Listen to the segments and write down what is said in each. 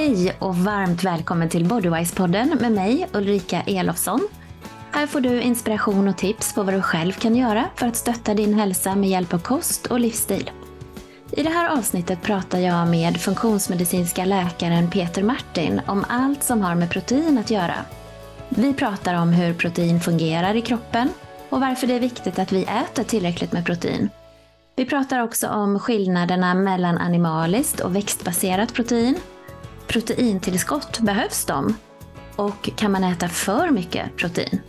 Hej och varmt välkommen till Bodywise-podden med mig Ulrika Elofsson. Här får du inspiration och tips på vad du själv kan göra för att stötta din hälsa med hjälp av kost och livsstil. I det här avsnittet pratar jag med funktionsmedicinska läkaren Peter Martin om allt som har med protein att göra. Vi pratar om hur protein fungerar i kroppen och varför det är viktigt att vi äter tillräckligt med protein. Vi pratar också om skillnaderna mellan animaliskt och växtbaserat protein. Proteintillskott, behövs de? Och kan man äta för mycket protein?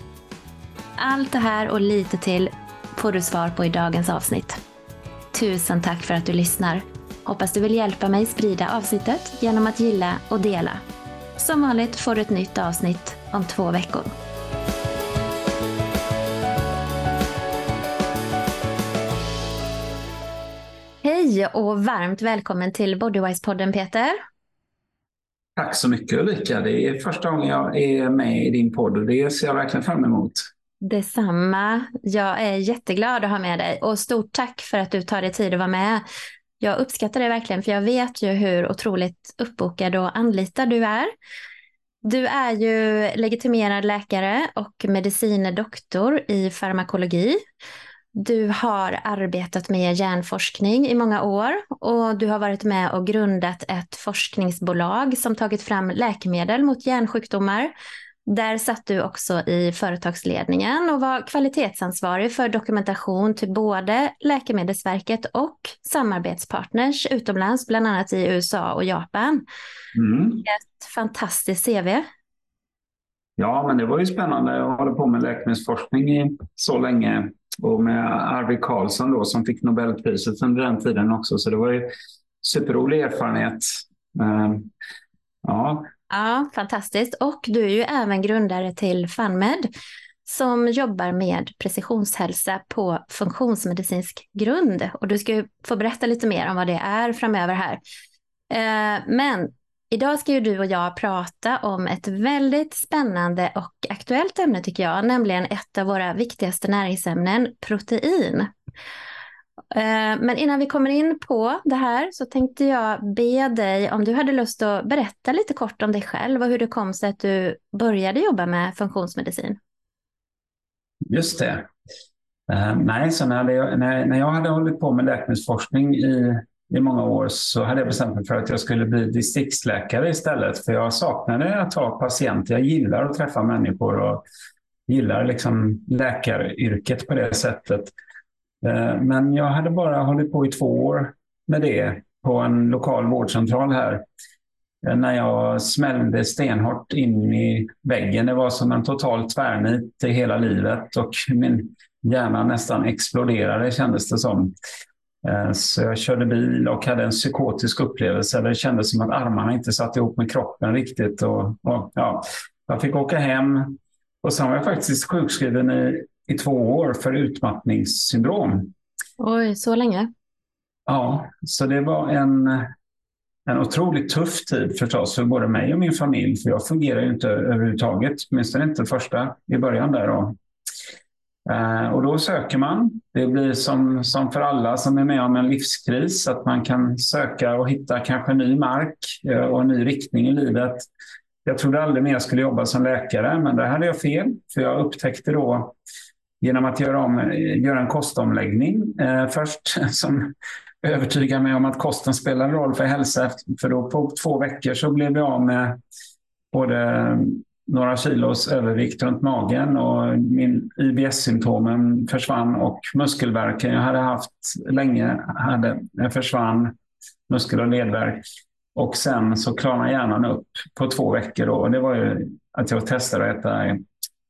Allt det här och lite till får du svar på i dagens avsnitt. Tusen tack för att du lyssnar. Hoppas du vill hjälpa mig sprida avsnittet genom att gilla och dela. Som vanligt får du ett nytt avsnitt om två veckor. Hej och varmt välkommen till Bodywise-podden Peter. Tack så mycket Ulrika. Det är första gången jag är med i din podd och det ser jag verkligen fram emot. Detsamma. Jag är jätteglad att ha med dig och stort tack för att du tar dig tid att vara med. Jag uppskattar det verkligen för jag vet ju hur otroligt uppbokad och anlitad du är. Du är ju legitimerad läkare och medicinedoktor i farmakologi. Du har arbetat med hjärnforskning i många år och du har varit med och grundat ett forskningsbolag som tagit fram läkemedel mot hjärnsjukdomar. Där satt du också i företagsledningen och var kvalitetsansvarig för dokumentation till både Läkemedelsverket och samarbetspartners utomlands, bland annat i USA och Japan. Mm. Ett fantastiskt CV. Ja, men det var ju spännande. Jag håller på med läkemedelsforskning i så länge och med Arvid Carlsson då som fick Nobelpriset under den tiden också. Så det var ju superrolig erfarenhet. Eh, ja. ja, fantastiskt. Och du är ju även grundare till FunMed som jobbar med precisionshälsa på funktionsmedicinsk grund. Och du ska ju få berätta lite mer om vad det är framöver här. Eh, men Idag ska ju du och jag prata om ett väldigt spännande och aktuellt ämne tycker jag, nämligen ett av våra viktigaste näringsämnen, protein. Eh, men innan vi kommer in på det här så tänkte jag be dig om du hade lust att berätta lite kort om dig själv och hur det kom sig att du började jobba med funktionsmedicin. Just det. Eh, nej, så när, det, när jag hade hållit på med läkemedelsforskning i i många år så hade jag bestämt mig för att jag skulle bli distriktsläkare istället. För jag saknade att ha patienter. Jag gillar att träffa människor och gillar liksom läkaryrket på det sättet. Eh, men jag hade bara hållit på i två år med det på en lokal vårdcentral här. Eh, när jag smällde stenhårt in i väggen. Det var som en total tvärnit i hela livet och min hjärna nästan exploderade kändes det som. Eh, så jag körde bil och hade en psykotisk upplevelse. Det kändes som att armarna inte satt ihop med kroppen riktigt. Och, och ja, jag fick åka hem och sen var jag faktiskt sjukskriven i, i två år för utmattningssyndrom. Oj, så länge? Ja, så det var en, en otroligt tuff tid förstås för både mig och min familj. För jag fungerar ju inte överhuvudtaget, åtminstone inte första i början där. Då. Eh, och då söker man. Det blir som, som för alla som är med om en livskris, att man kan söka och hitta kanske ny mark eh, och en ny riktning i livet. Jag trodde aldrig mer jag skulle jobba som läkare, men där hade jag fel. För jag upptäckte då genom att göra, om, eh, göra en kostomläggning eh, först som övertygade mig om att kosten spelar roll för hälsa. För då på två veckor så blev jag av med både några kilos övervikt runt magen och min IBS-symptomen försvann och muskelvärken jag hade haft länge hade, försvann, muskel och ledvärk. Och sen så klarnade hjärnan upp på två veckor. Då. Och det var ju att jag testade att äta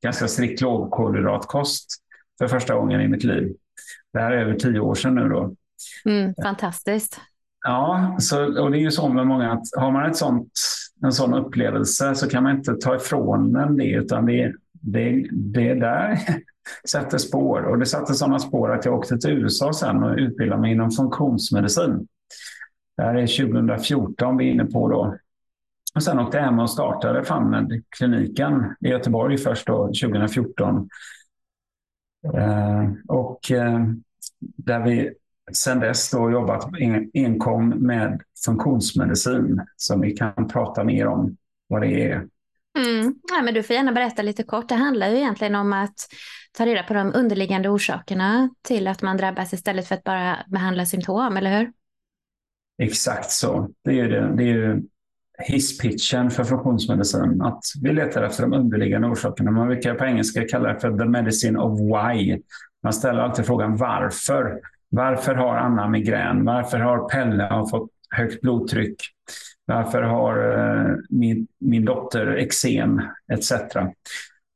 ganska strikt lågkolhydratkost för första gången i mitt liv. Det här är över tio år sedan nu. Då. Mm, fantastiskt. Ja, så, och det är ju så med många att har man ett sånt, en sån upplevelse så kan man inte ta ifrån den det utan det, det, det där sätter spår. Och det satte sådana spår att jag åkte till USA sen och utbildade mig inom funktionsmedicin. Det här är 2014 vi är inne på då. Och sen åkte jag hem och startade FAMNED-kliniken i Göteborg först då 2014. Eh, och eh, där vi sen dess då jobbat enkom med funktionsmedicin som vi kan prata mer om vad det är. Mm. Ja, men du får gärna berätta lite kort. Det handlar ju egentligen om att ta reda på de underliggande orsakerna till att man drabbas istället för att bara behandla symptom, eller hur? Exakt så. Det är, det, det är ju hisspitchen för funktionsmedicin. Att vi letar efter de underliggande orsakerna. Man brukar på engelska kalla det för the medicine of why. Man ställer alltid frågan varför. Varför har Anna migrän? Varför har Pelle har fått högt blodtryck? Varför har eh, min, min dotter eksem etc.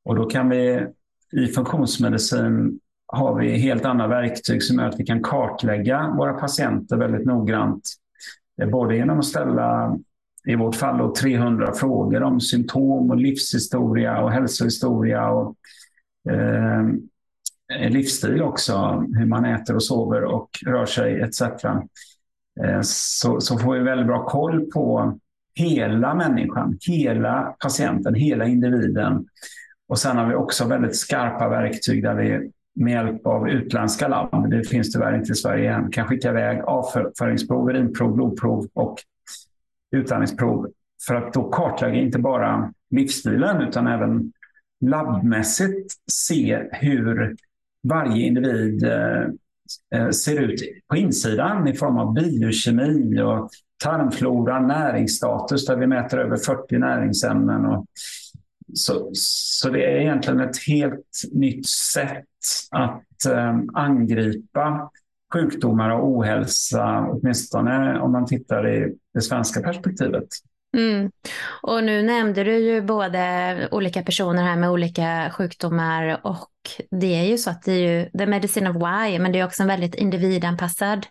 Och då kan vi i funktionsmedicin har vi helt andra verktyg som gör att vi kan kartlägga våra patienter väldigt noggrant. Både genom att ställa, i vårt fall, då, 300 frågor om symptom och livshistoria och hälsohistoria och eh, Eh, livsstil också, hur man äter och sover och rör sig etc. Eh, så, så får vi väldigt bra koll på hela människan, hela patienten, hela individen. Och sen har vi också väldigt skarpa verktyg där vi med hjälp av utländska labb, det finns tyvärr inte i Sverige än, kan skicka iväg avföringsprov, urinprov, blodprov och utandningsprov för att då kartlägga inte bara livsstilen utan även labbmässigt se hur varje individ eh, eh, ser ut på insidan i form av biokemi och tarmflora, näringsstatus där vi mäter över 40 näringsämnen. Och så, så det är egentligen ett helt nytt sätt att eh, angripa sjukdomar och ohälsa, åtminstone om man tittar i det svenska perspektivet. Mm. Och nu nämnde du ju både olika personer här med olika sjukdomar och det är ju så att det är ju the medicine of why, men det är också en väldigt individanpassad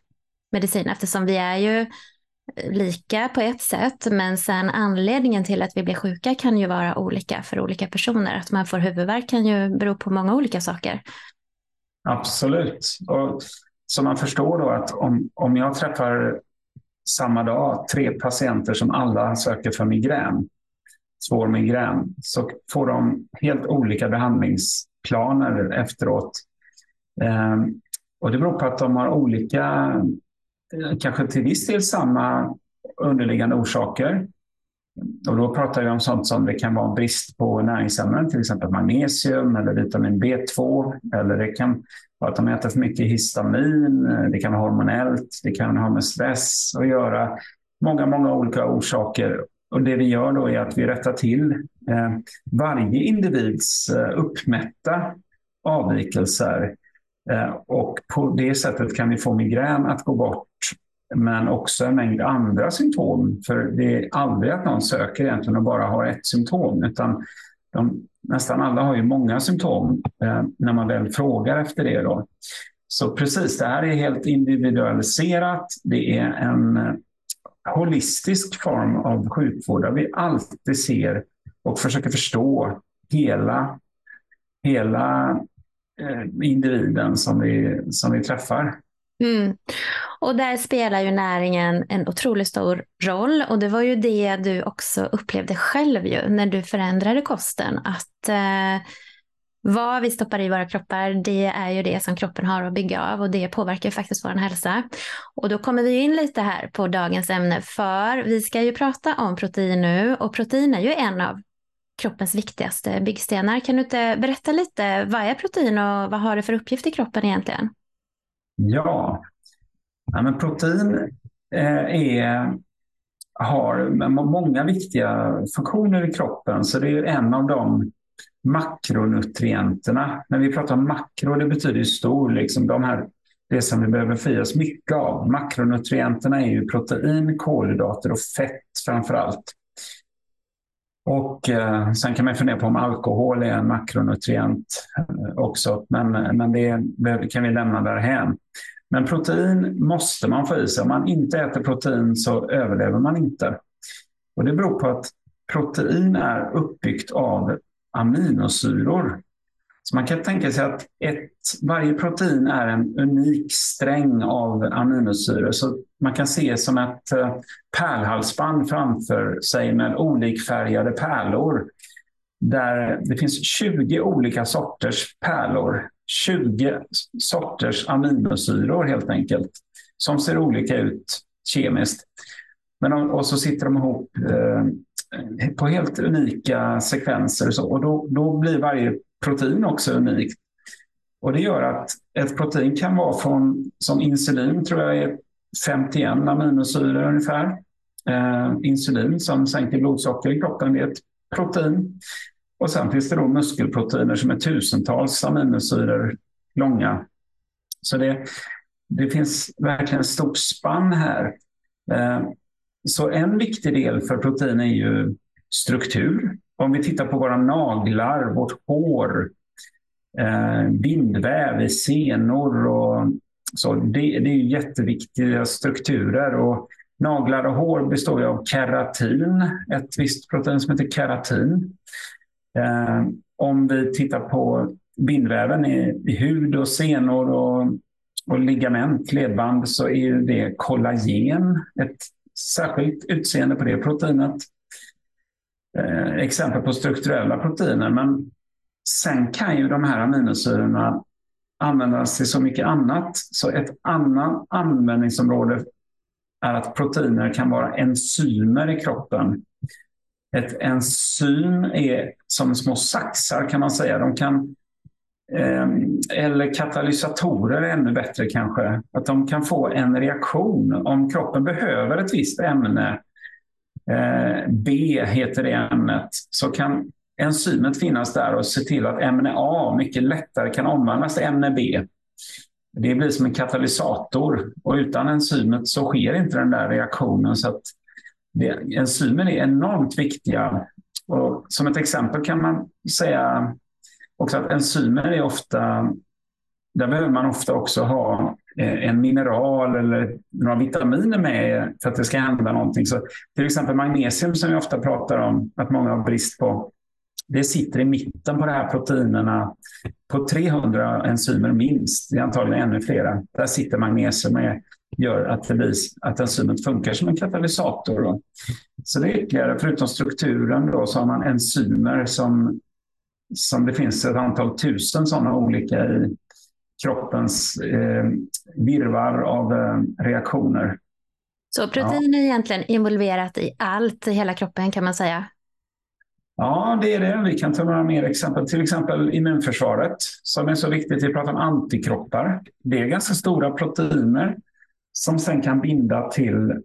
medicin eftersom vi är ju lika på ett sätt, men sen anledningen till att vi blir sjuka kan ju vara olika för olika personer. Att man får huvudvärk kan ju bero på många olika saker. Absolut. Och så man förstår då att om, om jag träffar samma dag tre patienter som alla söker för migrän, svår migrän, så får de helt olika behandlingsplaner efteråt. Ehm, och det beror på att de har olika, eh, kanske till viss del samma underliggande orsaker. Och då pratar vi om sånt som det kan vara brist på näringsämnen, till exempel magnesium eller vitamin B2. Eller det kan vara att de äter för mycket histamin, det kan vara hormonellt, det kan ha med stress att göra. Många, många olika orsaker. Och det vi gör då är att vi rättar till eh, varje individs eh, uppmätta avvikelser. Eh, och på det sättet kan vi få migrän att gå bort men också en mängd andra symptom. För det är aldrig att någon söker egentligen och bara har ett symptom, utan de, nästan alla har ju många symptom eh, när man väl frågar efter det. Då. Så precis, det här är helt individualiserat. Det är en eh, holistisk form av sjukvård där vi alltid ser och försöker förstå hela, hela eh, individen som vi, som vi träffar. Mm. Och där spelar ju näringen en otroligt stor roll och det var ju det du också upplevde själv ju när du förändrade kosten. Att eh, vad vi stoppar i våra kroppar, det är ju det som kroppen har att bygga av och det påverkar faktiskt vår hälsa. Och då kommer vi in lite här på dagens ämne för vi ska ju prata om protein nu och protein är ju en av kroppens viktigaste byggstenar. Kan du inte berätta lite, vad är protein och vad har det för uppgift i kroppen egentligen? Ja, ja men protein eh, är, har många viktiga funktioner i kroppen. Så det är en av de makronutrienterna. När vi pratar om makro, det betyder stor, liksom de här, det som vi behöver fyras mycket av. Makronutrienterna är ju protein, kolhydrater och fett framför allt. Och eh, sen kan man fundera på om alkohol är en makronutrient eh, också, men, men det, det, kan vi lämna därhän. Men protein måste man få i sig. Om man inte äter protein så överlever man inte. Och det beror på att protein är uppbyggt av aminosyror. Så man kan tänka sig att ett, varje protein är en unik sträng av aminosyror. Så man kan se som ett eh, pärlhalsband framför sig med olikfärgade pärlor. Där det finns 20 olika sorters pärlor. 20 sorters aminosyror helt enkelt. som ser olika ut kemiskt. Men, och så sitter de ihop eh, på helt unika sekvenser och, så, och då, då blir varje protein också unikt. Och det gör att ett protein kan vara från, som insulin tror jag är 51 aminosyror ungefär. Eh, insulin som sänker blodsocker i kroppen, det är ett protein. Och sen finns det då muskelproteiner som är tusentals aminosyror långa. Så det, det finns verkligen ett stort spann här. Eh, så en viktig del för protein är ju struktur. Om vi tittar på våra naglar, vårt hår, eh, bindväv i senor och så. Det, det är jätteviktiga strukturer. Och naglar och hår består av keratin, ett visst protein som heter keratin. Eh, om vi tittar på bindväven i, i hud och senor och, och ligament, ledband, så är det kollagen, ett särskilt utseende på det proteinet. Eh, exempel på strukturella proteiner. Men sen kan ju de här aminosyrorna användas till så mycket annat. Så ett annat användningsområde är att proteiner kan vara enzymer i kroppen. Ett enzym är som små saxar kan man säga. De kan, eh, eller katalysatorer är ännu bättre kanske. Att de kan få en reaktion. Om kroppen behöver ett visst ämne, eh, B heter det ämnet, så kan enzymet finnas där och se till att ämne A mycket lättare kan omvandlas till ämne B. Det blir som en katalysator och utan enzymet så sker inte den där reaktionen. Så att det, enzymer är enormt viktiga. Och som ett exempel kan man säga också att enzymer är ofta, där behöver man ofta också ha eh, en mineral eller några vitaminer med för att det ska hända någonting. Så till exempel magnesium som vi ofta pratar om att många har brist på. Det sitter i mitten på de här proteinerna på 300 enzymer minst. Det är antagligen ännu flera. Där sitter magnesium med gör att, det blir, att enzymet funkar som en katalysator. Då. Så det är ytterligare, förutom strukturen, då, så har man enzymer som, som det finns ett antal tusen sådana olika i kroppens eh, virvar av eh, reaktioner. Så protein ja. är egentligen involverat i allt i hela kroppen kan man säga? Ja, det är det. Vi kan ta några mer exempel. Till exempel immunförsvaret som är så viktigt. Vi pratar om antikroppar. Det är ganska stora proteiner som sen kan binda till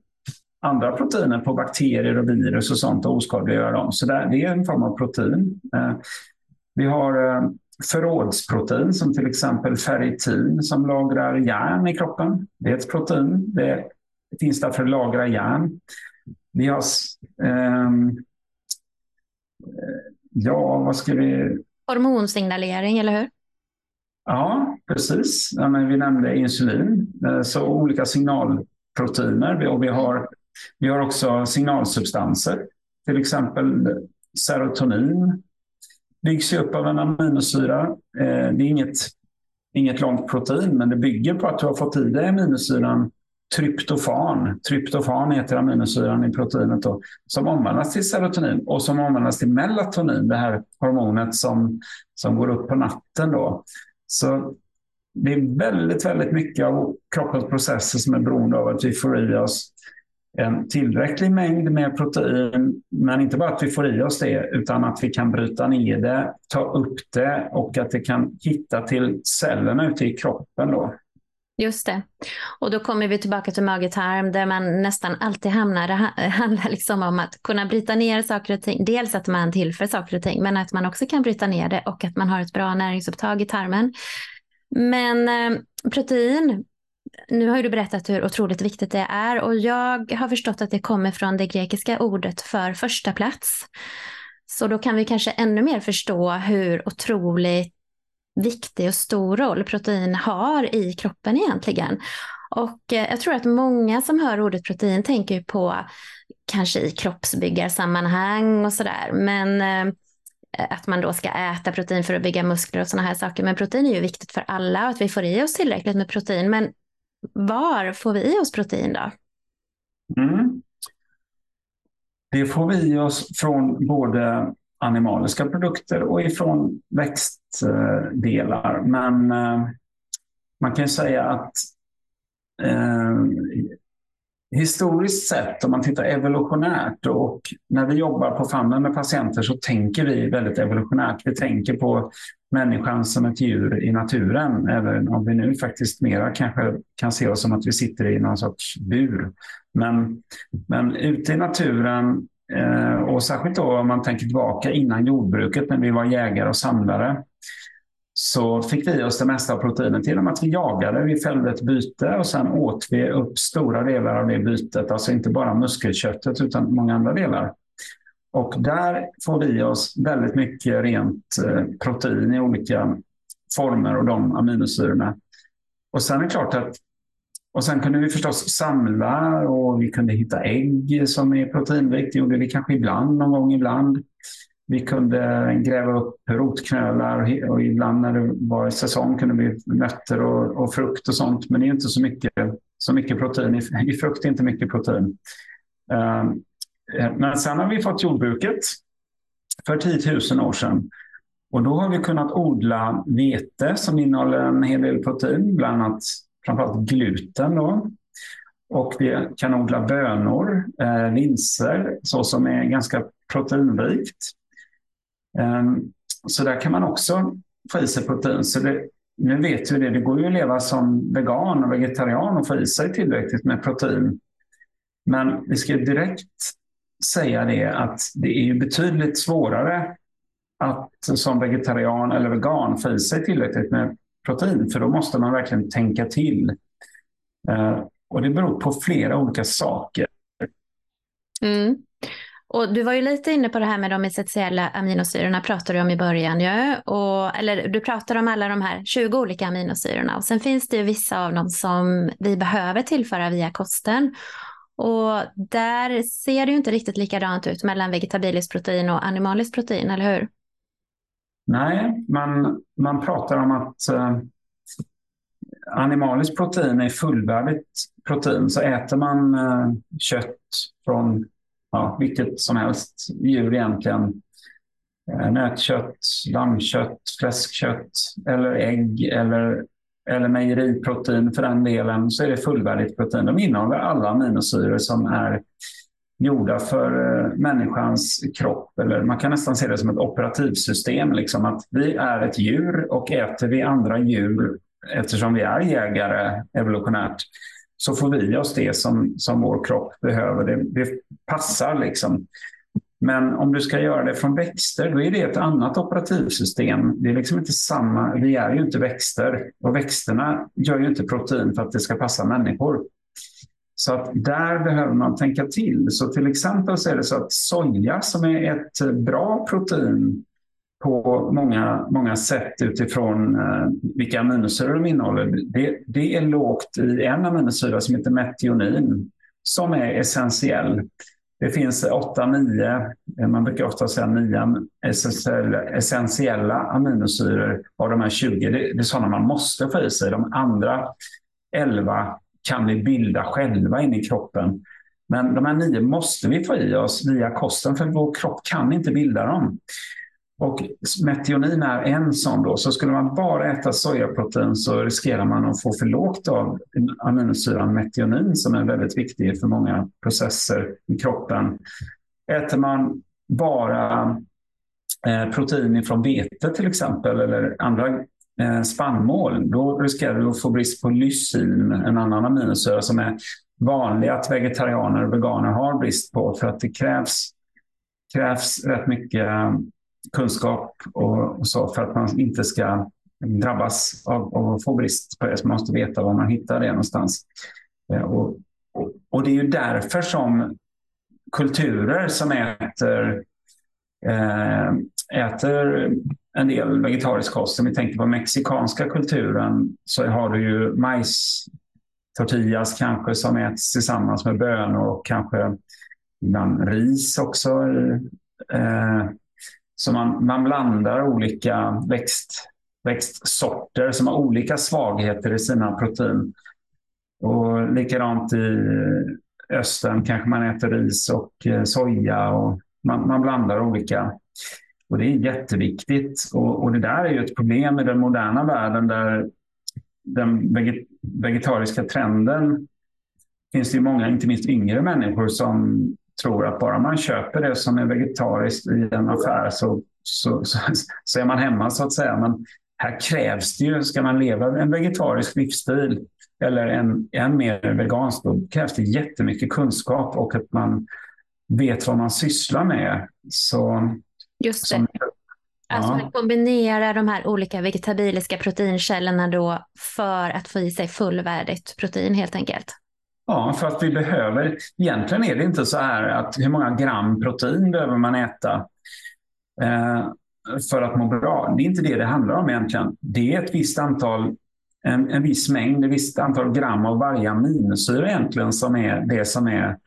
andra proteiner på bakterier och virus och sånt och oskadliggöra dem. Så det är en form av protein. Eh, vi har eh, förrådsprotein som till exempel ferritin som lagrar järn i kroppen. Det är ett protein. Det finns där för att lagra järn. Vi har um, Ja, vad ska vi... Hormonsignalering, eller hur? Ja, precis. Ja, men vi nämnde insulin, eh, så olika signalproteiner. Och vi har, vi har också signalsubstanser. Till exempel serotonin byggs upp av en aminosyra. Eh, det är inget, inget långt protein, men det bygger på att du har fått i dig aminosyran tryptofan. Tryptofan heter aminosyran i proteinet då, som omvandlas till serotonin och som omvandlas till melatonin, det här hormonet som, som går upp på natten. Då. Så det är väldigt, väldigt mycket av kroppens processer som är beroende av att vi får i oss en tillräcklig mängd med protein, men inte bara att vi får i oss det, utan att vi kan bryta ner det, ta upp det och att det kan hitta till cellerna ute i kroppen. Då. Just det. Och då kommer vi tillbaka till magetarm där man nästan alltid hamnar. Det handlar liksom om att kunna bryta ner saker och ting. Dels att man tillför saker och ting, men att man också kan bryta ner det och att man har ett bra näringsupptag i tarmen. Men eh, protein, nu har ju du berättat hur otroligt viktigt det är och jag har förstått att det kommer från det grekiska ordet för första plats. Så då kan vi kanske ännu mer förstå hur otroligt viktig och stor roll protein har i kroppen egentligen. Och eh, jag tror att många som hör ordet protein tänker på kanske i kroppsbyggarsammanhang och sådär. Men eh, att man då ska äta protein för att bygga muskler och sådana här saker. Men protein är ju viktigt för alla och att vi får i oss tillräckligt med protein. Men var får vi i oss protein då? Mm. Det får vi i oss från både animaliska produkter och ifrån växtdelar. Men eh, man kan säga att eh, historiskt sett, om man tittar evolutionärt och när vi jobbar på famnen med patienter så tänker vi väldigt evolutionärt. Vi tänker på människan som ett djur i naturen, även om vi nu faktiskt mera kanske kan se oss som att vi sitter i någon sorts bur. Men, men ute i naturen Eh, och särskilt då om man tänker tillbaka innan jordbruket när vi var jägare och samlare så fick vi oss det mesta av proteinet genom att vi jagade. Vi fällde ett byte och sen åt vi upp stora delar av det bytet. Alltså inte bara muskelköttet utan många andra delar. Och där får vi oss väldigt mycket rent eh, protein i olika former och de aminosyrorna. Och sen är det klart att och sen kunde vi förstås samla och vi kunde hitta ägg som är proteinrikt. Det gjorde vi kanske ibland, någon gång ibland. Vi kunde gräva upp rotknölar och ibland när det var säsong kunde vi nötter och, och, frukt och sånt. Men det är inte så mycket, så mycket protein. I, frukt är inte mycket protein. Ehm, eh, men sen har vi fått jordbruket för 10 000 år sedan. Och då har vi kunnat odla vete som innehåller en hel del protein, bland annat framförallt gluten. Då. Och vi kan odla bönor, eh, linser, så som är ganska proteinrikt. Ehm, så där kan man också få i sig protein. Så det, nu vet vi det, det går ju att leva som vegan och vegetarian och få i sig tillräckligt med protein. Men vi ska direkt säga det att det är betydligt svårare att som vegetarian eller vegan få i sig tillräckligt med protein, för då måste man verkligen tänka till. Eh, och det beror på flera olika saker. Mm. Och du var ju lite inne på det här med de essentiella aminosyrorna pratade du om i början. Ja? Och, eller du pratade om alla de här 20 olika aminosyrorna och sen finns det ju vissa av dem som vi behöver tillföra via kosten. Och där ser det ju inte riktigt likadant ut mellan vegetabiliskt protein och animaliskt protein, eller hur? Nej, man, man pratar om att eh, animaliskt protein är fullvärdigt protein. Så äter man eh, kött från ja, vilket som helst djur egentligen. Eh, nötkött, lammkött, fläskkött eller ägg eller, eller mejeriprotein för den delen så är det fullvärdigt protein. De innehåller alla aminosyror som är gjorda för eh, människans kropp. Eller man kan nästan se det som ett operativsystem. Liksom att vi är ett djur och äter vi andra djur eftersom vi är jägare evolutionärt så får vi oss det som, som vår kropp behöver. Det, det passar liksom. Men om du ska göra det från växter, då är det ett annat operativsystem. Det är liksom inte samma, vi är ju inte växter och växterna gör ju inte protein för att det ska passa människor. Så att där behöver man tänka till. Så till exempel så är det så att soja som är ett bra protein på många, många sätt utifrån eh, vilka aminosyror de innehåller. Det, det är lågt i en aminosyra som heter metionin som är essentiell. Det finns 8-9, eh, man brukar ofta säga 9 essentiella aminosyror av de här 20. Det, det är sådana man måste få i sig. De andra 11 kan vi bilda själva in i kroppen. Men de här nio måste vi få i oss via kosten för vår kropp kan inte bilda dem. Och metionin är en sån då. Så skulle man bara äta sojaprotein så riskerar man att få för lågt av aminosyran metionin som är väldigt viktig för många processer i kroppen. Äter man bara eh, protein från vete till exempel eller andra Eh, spannmål, då riskerar du att få brist på lysin, en annan aminosyra som är vanlig att vegetarianer och veganer har brist på för att det krävs, krävs rätt mycket eh, kunskap och, så för att man inte ska drabbas av, av att få brist på det. Så man måste veta var man hittar det någonstans. Eh, och, och, det är ju därför som kulturer som äter, äter en del vegetarisk kost, om vi tänker på mexikanska kulturen, så har du ju majs tortillas kanske som äts tillsammans med bönor och kanske ibland ris också. Eh, så man, man blandar olika växt, växtsorter som har olika svagheter i sina protein. Och likadant i östern kanske man äter ris och eh, soja och man, man blandar olika. Och det är jätteviktigt. Och, och, det där är ju ett problem i den moderna världen där den vegetariska trenden finns det ju många, inte minst yngre människor som tror att bara man köper det som är vegetariskt i en affär så, så, så, så är man hemma så att säga. Men här krävs det ju, ska man leva en vegetarisk livsstil eller en än mer vegansk, då krävs det jättemycket kunskap och att man vet vad man sysslar med. Så, Just det. Som, Alltså ja. kombinera de här olika vegetabiliska proteinkällorna då för att få i sig fullvärdigt protein helt enkelt. Ja, för att vi behöver, egentligen är det inte så här att hur många gram protein behöver man äta eh, för att må bra. Det är inte det det handlar om egentligen. Det är ett visst antal, en, en viss mängd, ett visst antal gram av varje aminosyra egentligen som är det som är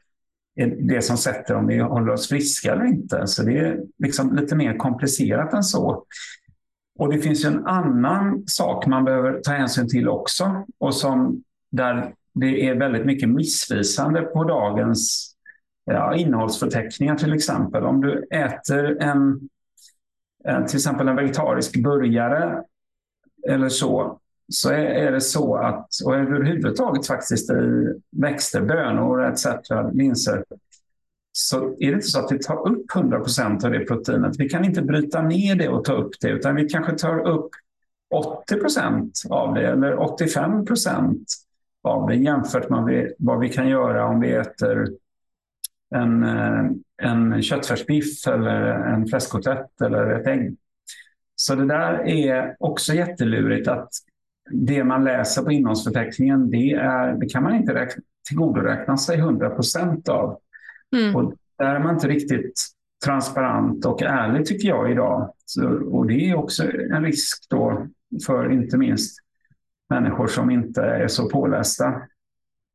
det som sätter om vi håller oss friska eller inte. Så det är liksom lite mer komplicerat än så. Och det finns en annan sak man behöver ta hänsyn till också och som där det är väldigt mycket missvisande på dagens ja, innehållsförteckningar till exempel. Om du äter en, till exempel en vegetarisk burgare eller så, så är det så att, och överhuvudtaget faktiskt i växter, bönor etc. linser, så är det inte så att vi tar upp 100 procent av det proteinet. Vi kan inte bryta ner det och ta upp det, utan vi kanske tar upp 80 procent av det eller 85 procent av det jämfört med vad vi kan göra om vi äter en, eh, en köttfärsbiff eller en fläskkotlett eller ett ägg. Så det där är också jättelurigt att det man läser på innehållsförteckningen det, är, det kan man inte räkna, tillgodoräkna sig 100 procent av. Mm. Och där är man inte riktigt transparent och ärlig tycker jag idag. Så, och det är också en risk då för inte minst människor som inte är så pålästa.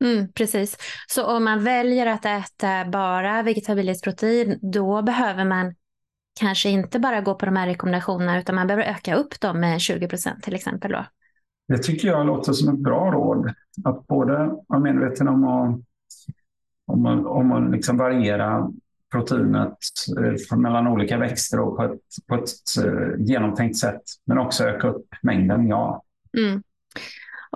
Mm, precis. Så om man väljer att äta bara vegetabiliskt protein, då behöver man kanske inte bara gå på de här rekommendationerna, utan man behöver öka upp dem med 20 procent till exempel. Då. Det tycker jag låter som ett bra råd. Att både vara medveten om att, om man, om man liksom variera proteinet eh, mellan olika växter och på ett, på ett eh, genomtänkt sätt, men också öka upp mängden, ja. Mm.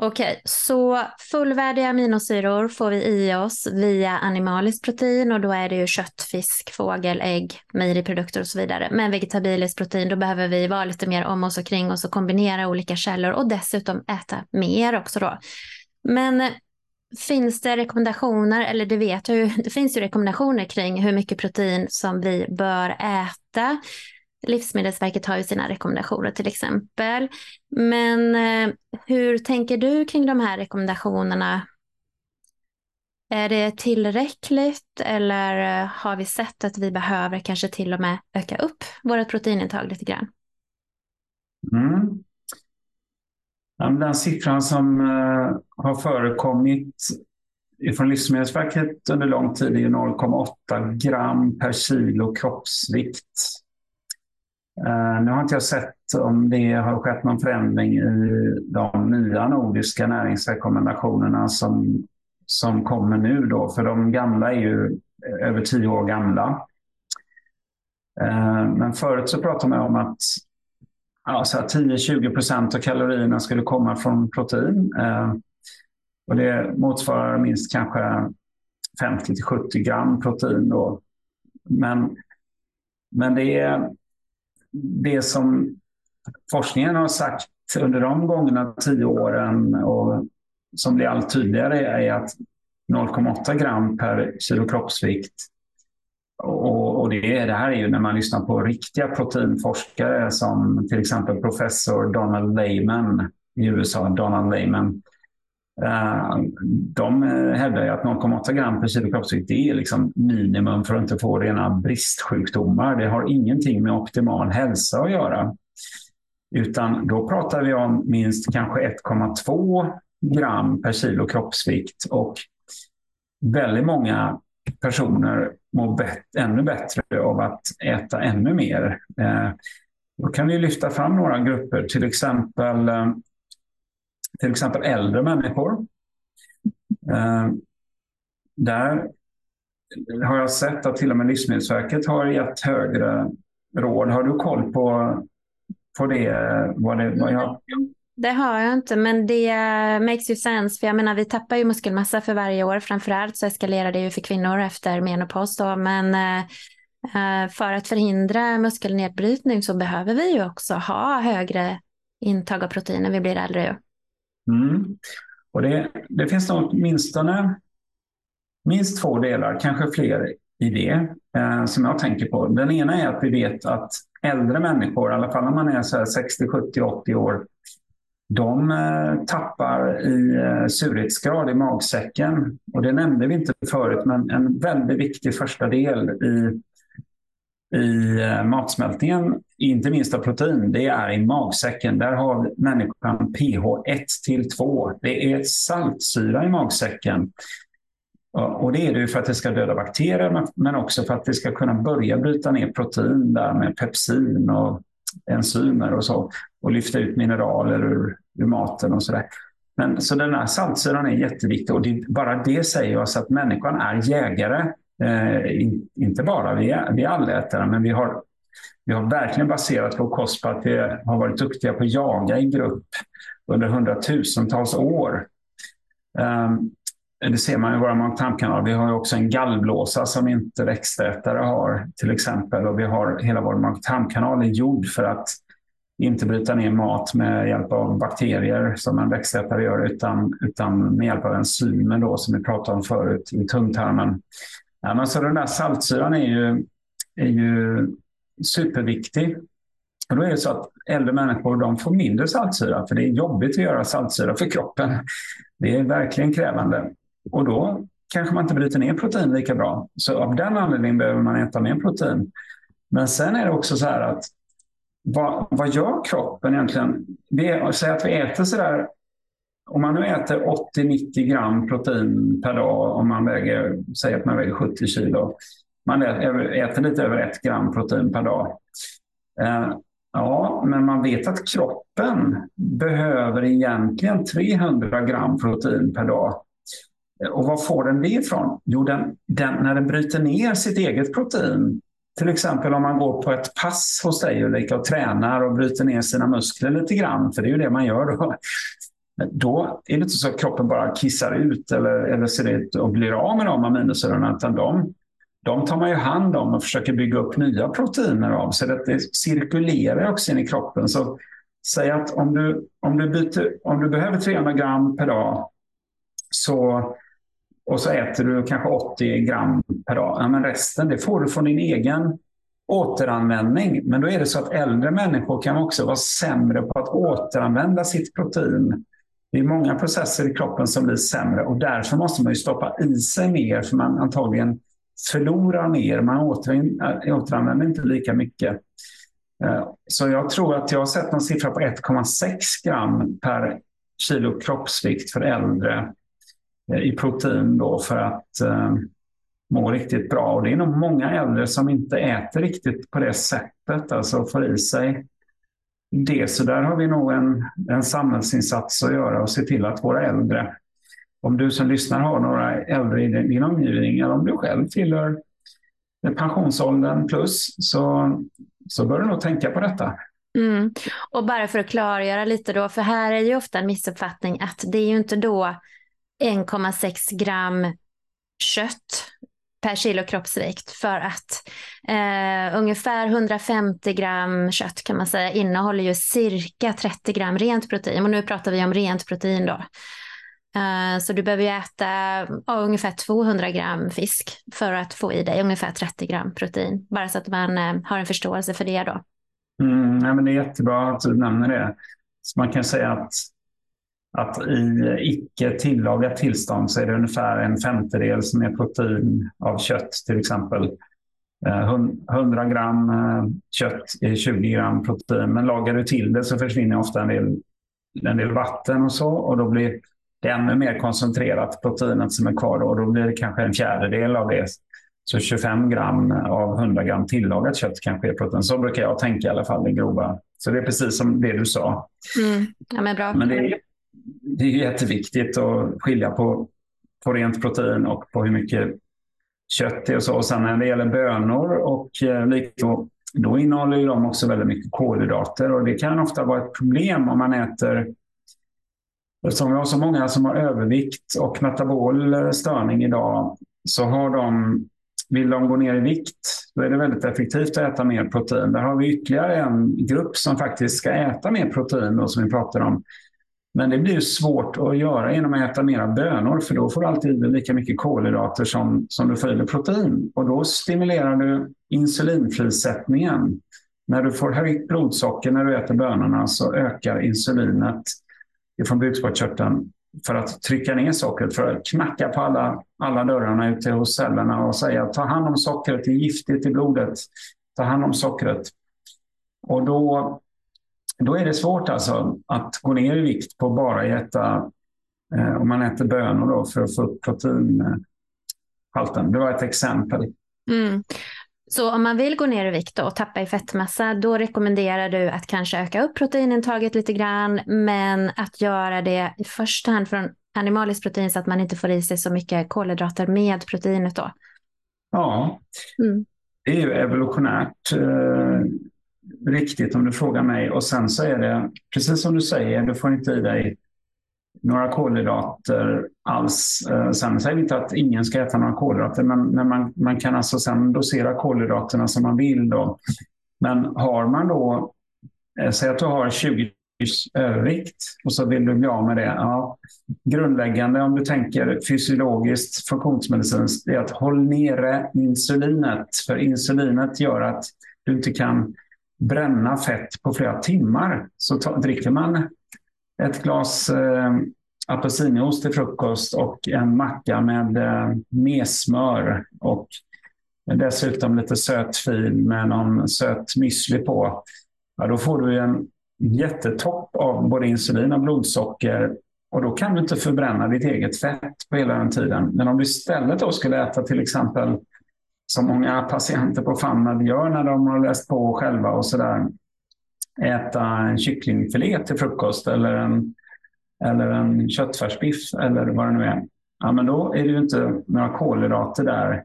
Okej, okay, så fullvärdiga aminosyror får vi i oss via animaliskt protein och då är det ju kött, fisk, fågel, ägg, mejeriprodukter och så vidare. Men vegetabiliskt protein, då behöver vi vara lite mer om oss och kring oss och kombinera olika källor och dessutom äta mer också då. Men eh, finns det rekommendationer, eller det vet jag ju, det finns ju rekommendationer kring hur mycket protein som vi bör äta. Livsmedelsverket har ju sina rekommendationer till exempel. Men eh, hur tänker du kring de här rekommendationerna? Är det tillräckligt eller eh, har vi sett att vi behöver kanske till och med öka upp vårt proteinintag lite grann? Mm. Den siffran som eh, har förekommit från Livsmedelsverket under lång tid är 0,8 gram per kilo kroppsvikt Uh, nu har inte jag sett om det har skett någon förändring i de nya nordiska näringsrekommendationerna som, som kommer nu då, för de gamla är ju över tio år gamla. Uh, men förut så pratade man om att alltså 10-20 procent av kalorierna skulle komma från protein. Uh, och det motsvarar minst kanske 50 70 gram protein. Då. Men, men det är det som forskningen har sagt under de gångna tio åren och som blir allt tydligare är att 0,8 gram per kilo kroppsvikt och, och det, det här är ju när man lyssnar på riktiga proteinforskare som till exempel professor Donald Lehman i USA, Donald Lehman. Eh, de eh, hävdar ju att 0,8 gram per kilo kroppsvikt är liksom minimum för att inte få rena bristsjukdomar. Det har ingenting med optimal hälsa att göra. Utan då pratar vi om minst kanske 1,2 gram per kilo kroppsvikt och väldigt många personer mår bet ännu bättre av att äta ännu mer. Eh, då kan vi lyfta fram några grupper, till exempel eh, till exempel äldre människor. Eh, där har jag sett att till och med Livsmedelsverket har gett högre råd. Har du koll på, på det? Vad det vad jag... det har jag inte, men det makes ju sense. För jag menar, vi tappar ju muskelmassa för varje år. Framförallt så eskalerar det ju för kvinnor efter menopaus. Då. Men eh, eh, för att förhindra muskelnedbrytning så behöver vi ju också ha högre intag av proteiner. vi blir äldre. ju. Mm. Och det, det finns nog åtminstone minst två delar, kanske fler i det, eh, som jag tänker på. Den ena är att vi vet att äldre människor, i alla fall när man är så 60, 70, 80 år, de eh, tappar i eh, surhetsgrad i magsäcken. Och det nämnde vi inte förut, men en väldigt viktig första del i, i eh, matsmältningen, inte minst av protein, det är i magsäcken. Där har människan pH 1 till 2. Det är saltsyra i magsäcken. Och det är det för att det ska döda bakterier men också för att det ska kunna börja bryta ner protein där med pepsin och enzymer och så och lyfta ut mineraler ur, ur maten och sådär. Men, så den här saltsyran är jätteviktig och det, bara det säger oss att människan är jägare. Eh, in, inte bara vi vi allätare, men vi har, vi har verkligen baserat vår kost på att vi har varit duktiga på att jaga i grupp under hundratusentals år. Um, det ser man i våra mag Vi har också en gallblåsa som inte växtätare har till exempel. Och vi har hela vår mag är gjord för att inte bryta ner mat med hjälp av bakterier som en växtätare gör utan, utan med hjälp av enzymer då, som vi pratade om förut i tungtarmen. Ja, men så den där saltsyran är ju, är ju superviktig. Och då är det så att äldre människor de får mindre saltsyra för det är jobbigt att göra saltsyra för kroppen. Det är verkligen krävande. Och då kanske man inte bryter ner protein lika bra. Så av den anledningen behöver man äta mer protein. Men sen är det också så här att vad, vad gör kroppen egentligen? Säg att vi äter så där, om man nu äter 80-90 gram protein per dag, om man väger, säg att man väger 70 kilo, man äter lite över 1 gram protein per dag. Eh, ja, men man vet att kroppen behöver egentligen 300 gram protein per dag eh, och var får den det ifrån? Jo, den, den, när den bryter ner sitt eget protein. Till exempel om man går på ett pass hos dig Ulrika och tränar och bryter ner sina muskler lite grann, för det är ju det man gör då. Då är det inte så att kroppen bara kissar ut eller, eller ser ut och blir av med de aminosyrorna, utan de, de tar man ju hand om och försöker bygga upp nya proteiner av. Så det, det cirkulerar också in i kroppen. Så säg att om du, om du, byter, om du behöver 300 gram per dag så och så äter du kanske 80 gram per dag. Ja, men resten det får du från din egen återanvändning. Men då är det så att äldre människor kan också vara sämre på att återanvända sitt protein. Det är många processer i kroppen som blir sämre och därför måste man ju stoppa i sig mer för man antagligen förlorar mer. Man återanvänder inte lika mycket. Eh, så jag tror att jag har sett någon siffra på 1,6 gram per kilo kroppsvikt för äldre eh, i protein då för att eh, må riktigt bra. Och det är nog många äldre som inte äter riktigt på det sättet, alltså får i sig det. Så där har vi nog en, en samhällsinsats att göra och se till att våra äldre, om du som lyssnar har några äldre i din omgivning eller om du själv tillhör pensionsåldern plus så, så bör du nog tänka på detta. Mm. Och bara för att klargöra lite då, för här är ju ofta en missuppfattning att det är ju inte då 1,6 gram kött per kilo kroppsvikt för att eh, ungefär 150 gram kött kan man säga innehåller ju cirka 30 gram rent protein och nu pratar vi om rent protein då. Eh, så du behöver ju äta ja, ungefär 200 gram fisk för att få i dig ungefär 30 gram protein. Bara så att man eh, har en förståelse för det då. Mm, nej, men det är jättebra att du nämner det. Så man kan säga att att i icke tillagat tillstånd så är det ungefär en femtedel som är protein av kött till exempel. 100 eh, gram eh, kött är 20 gram protein, men lagar du till det så försvinner ofta en del, en del vatten och så och då blir det ännu mer koncentrerat proteinet som är kvar då, och då blir det kanske en fjärdedel av det. Så 25 gram av 100 gram tillagat kött kanske är protein. Så brukar jag tänka i alla fall i grova. Så det är precis som det du sa. Mm. Ja, men bra. Men det, det är jätteviktigt att skilja på, på rent protein och på hur mycket kött det är och så. Och sen när det gäller bönor och eh, då innehåller de också väldigt mycket kolhydrater och det kan ofta vara ett problem om man äter Eftersom vi har så många som har övervikt och metabol eh, störning idag så har de, vill de gå ner i vikt då är det väldigt effektivt att äta mer protein. Där har vi ytterligare en grupp som faktiskt ska äta mer protein då, som vi pratar om. Men det blir svårt att göra genom att äta mera bönor för då får du alltid lika mycket kolhydrater som, som du får i dig protein. Och då stimulerar du insulinfrisättningen. När du får högt blodsocker när du äter bönorna så ökar insulinet från bukspottkörteln för att trycka ner sockret, för att knacka på alla, alla dörrarna ute hos cellerna och säga ta hand om sockret, det är giftigt i blodet, ta hand om sockret. Och då, då är det svårt alltså att gå ner i vikt på bara äta, eh, om man äter bönor då för att få upp proteinhalten. Det var ett exempel. Mm. Så om man vill gå ner i vikt och tappa i fettmassa, då rekommenderar du att kanske öka upp proteinintaget lite grann, men att göra det i första hand från animaliskt protein så att man inte får i sig så mycket kolhydrater med proteinet då? Ja, mm. det är ju evolutionärt eh, riktigt om du frågar mig. Och sen så är det, precis som du säger, du får inte i dig några kolhydrater alls. Eh, sen säger vi inte att ingen ska äta några kolhydrater, men, men man, man kan alltså sen dosera kolhydraterna som man vill. Då. Men har man då, eh, säg att du har 20 övervikt och så vill du bli av med det. Ja, grundläggande om du tänker fysiologiskt, funktionsmedicinskt, är att håll nere insulinet. För insulinet gör att du inte kan bränna fett på flera timmar. Så ta, dricker man ett glas eh, apelsinjuice till frukost och en macka med eh, messmör och dessutom lite söt fil med någon söt müsli på. Ja, då får du en jättetopp av både insulin och blodsocker och då kan du inte förbränna ditt eget fett på hela den tiden. Men om du istället då skulle äta till exempel som många patienter på FAMNAD gör när de har läst på själva och sådär äta en kycklingfilé till frukost eller en, eller en köttfärsbiff eller vad det nu är. Ja, men då är det ju inte några kolhydrater där.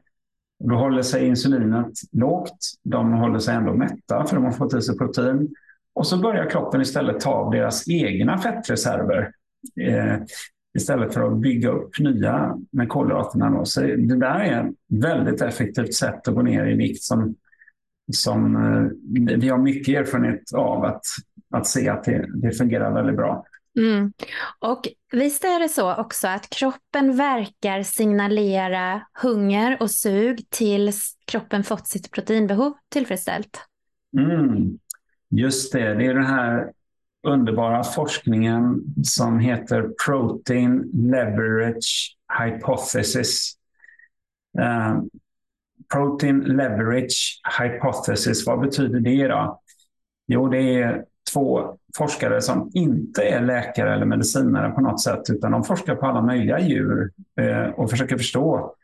Då håller sig insulinet lågt. De håller sig ändå mätta för de har fått i sig protein. Och så börjar kroppen istället ta av deras egna fettreserver eh, istället för att bygga upp nya med kolhydraterna. Då. Så det där är ett väldigt effektivt sätt att gå ner i vikt som som eh, vi har mycket erfarenhet av att, att se att det, det fungerar väldigt bra. Mm. Och visst är det så också att kroppen verkar signalera hunger och sug tills kroppen fått sitt proteinbehov tillfredsställt? Mm. Just det, det är den här underbara forskningen som heter Protein Leverage Hypothesis. Uh, Protein Leverage Hypothesis, vad betyder det då? Jo, det är två forskare som inte är läkare eller medicinare på något sätt, utan de forskar på alla möjliga djur eh, och försöker förstå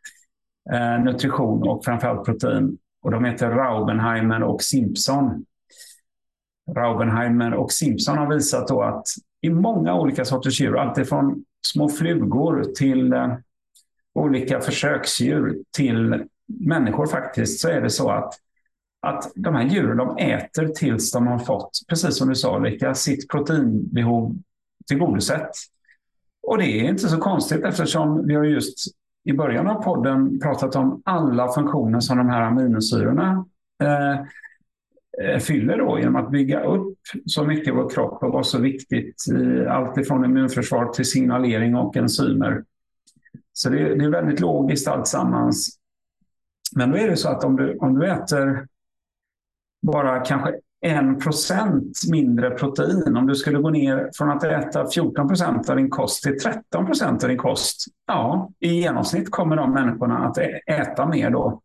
eh, nutrition och framförallt protein. Och de heter Raubenheimer och Simpson. Raubenheimer och Simpson har visat då att i många olika sorters djur, alltifrån små flugor till eh, olika försöksdjur till människor faktiskt så är det så att, att de här djuren de äter tills de har fått, precis som du sa Ulrika, sitt proteinbehov tillgodosett. Och det är inte så konstigt eftersom vi har just i början av podden pratat om alla funktioner som de här aminosyrorna eh Eh, fyller då, genom att bygga upp så mycket i vår kropp och vara så viktigt i allt ifrån immunförsvar till signalering och enzymer. Så det, det är väldigt logiskt alltsammans. Men då är det så att om du, om du äter bara kanske en procent mindre protein, om du skulle gå ner från att äta 14 procent av din kost till 13 procent av din kost, ja, i genomsnitt kommer de människorna att äta mer då.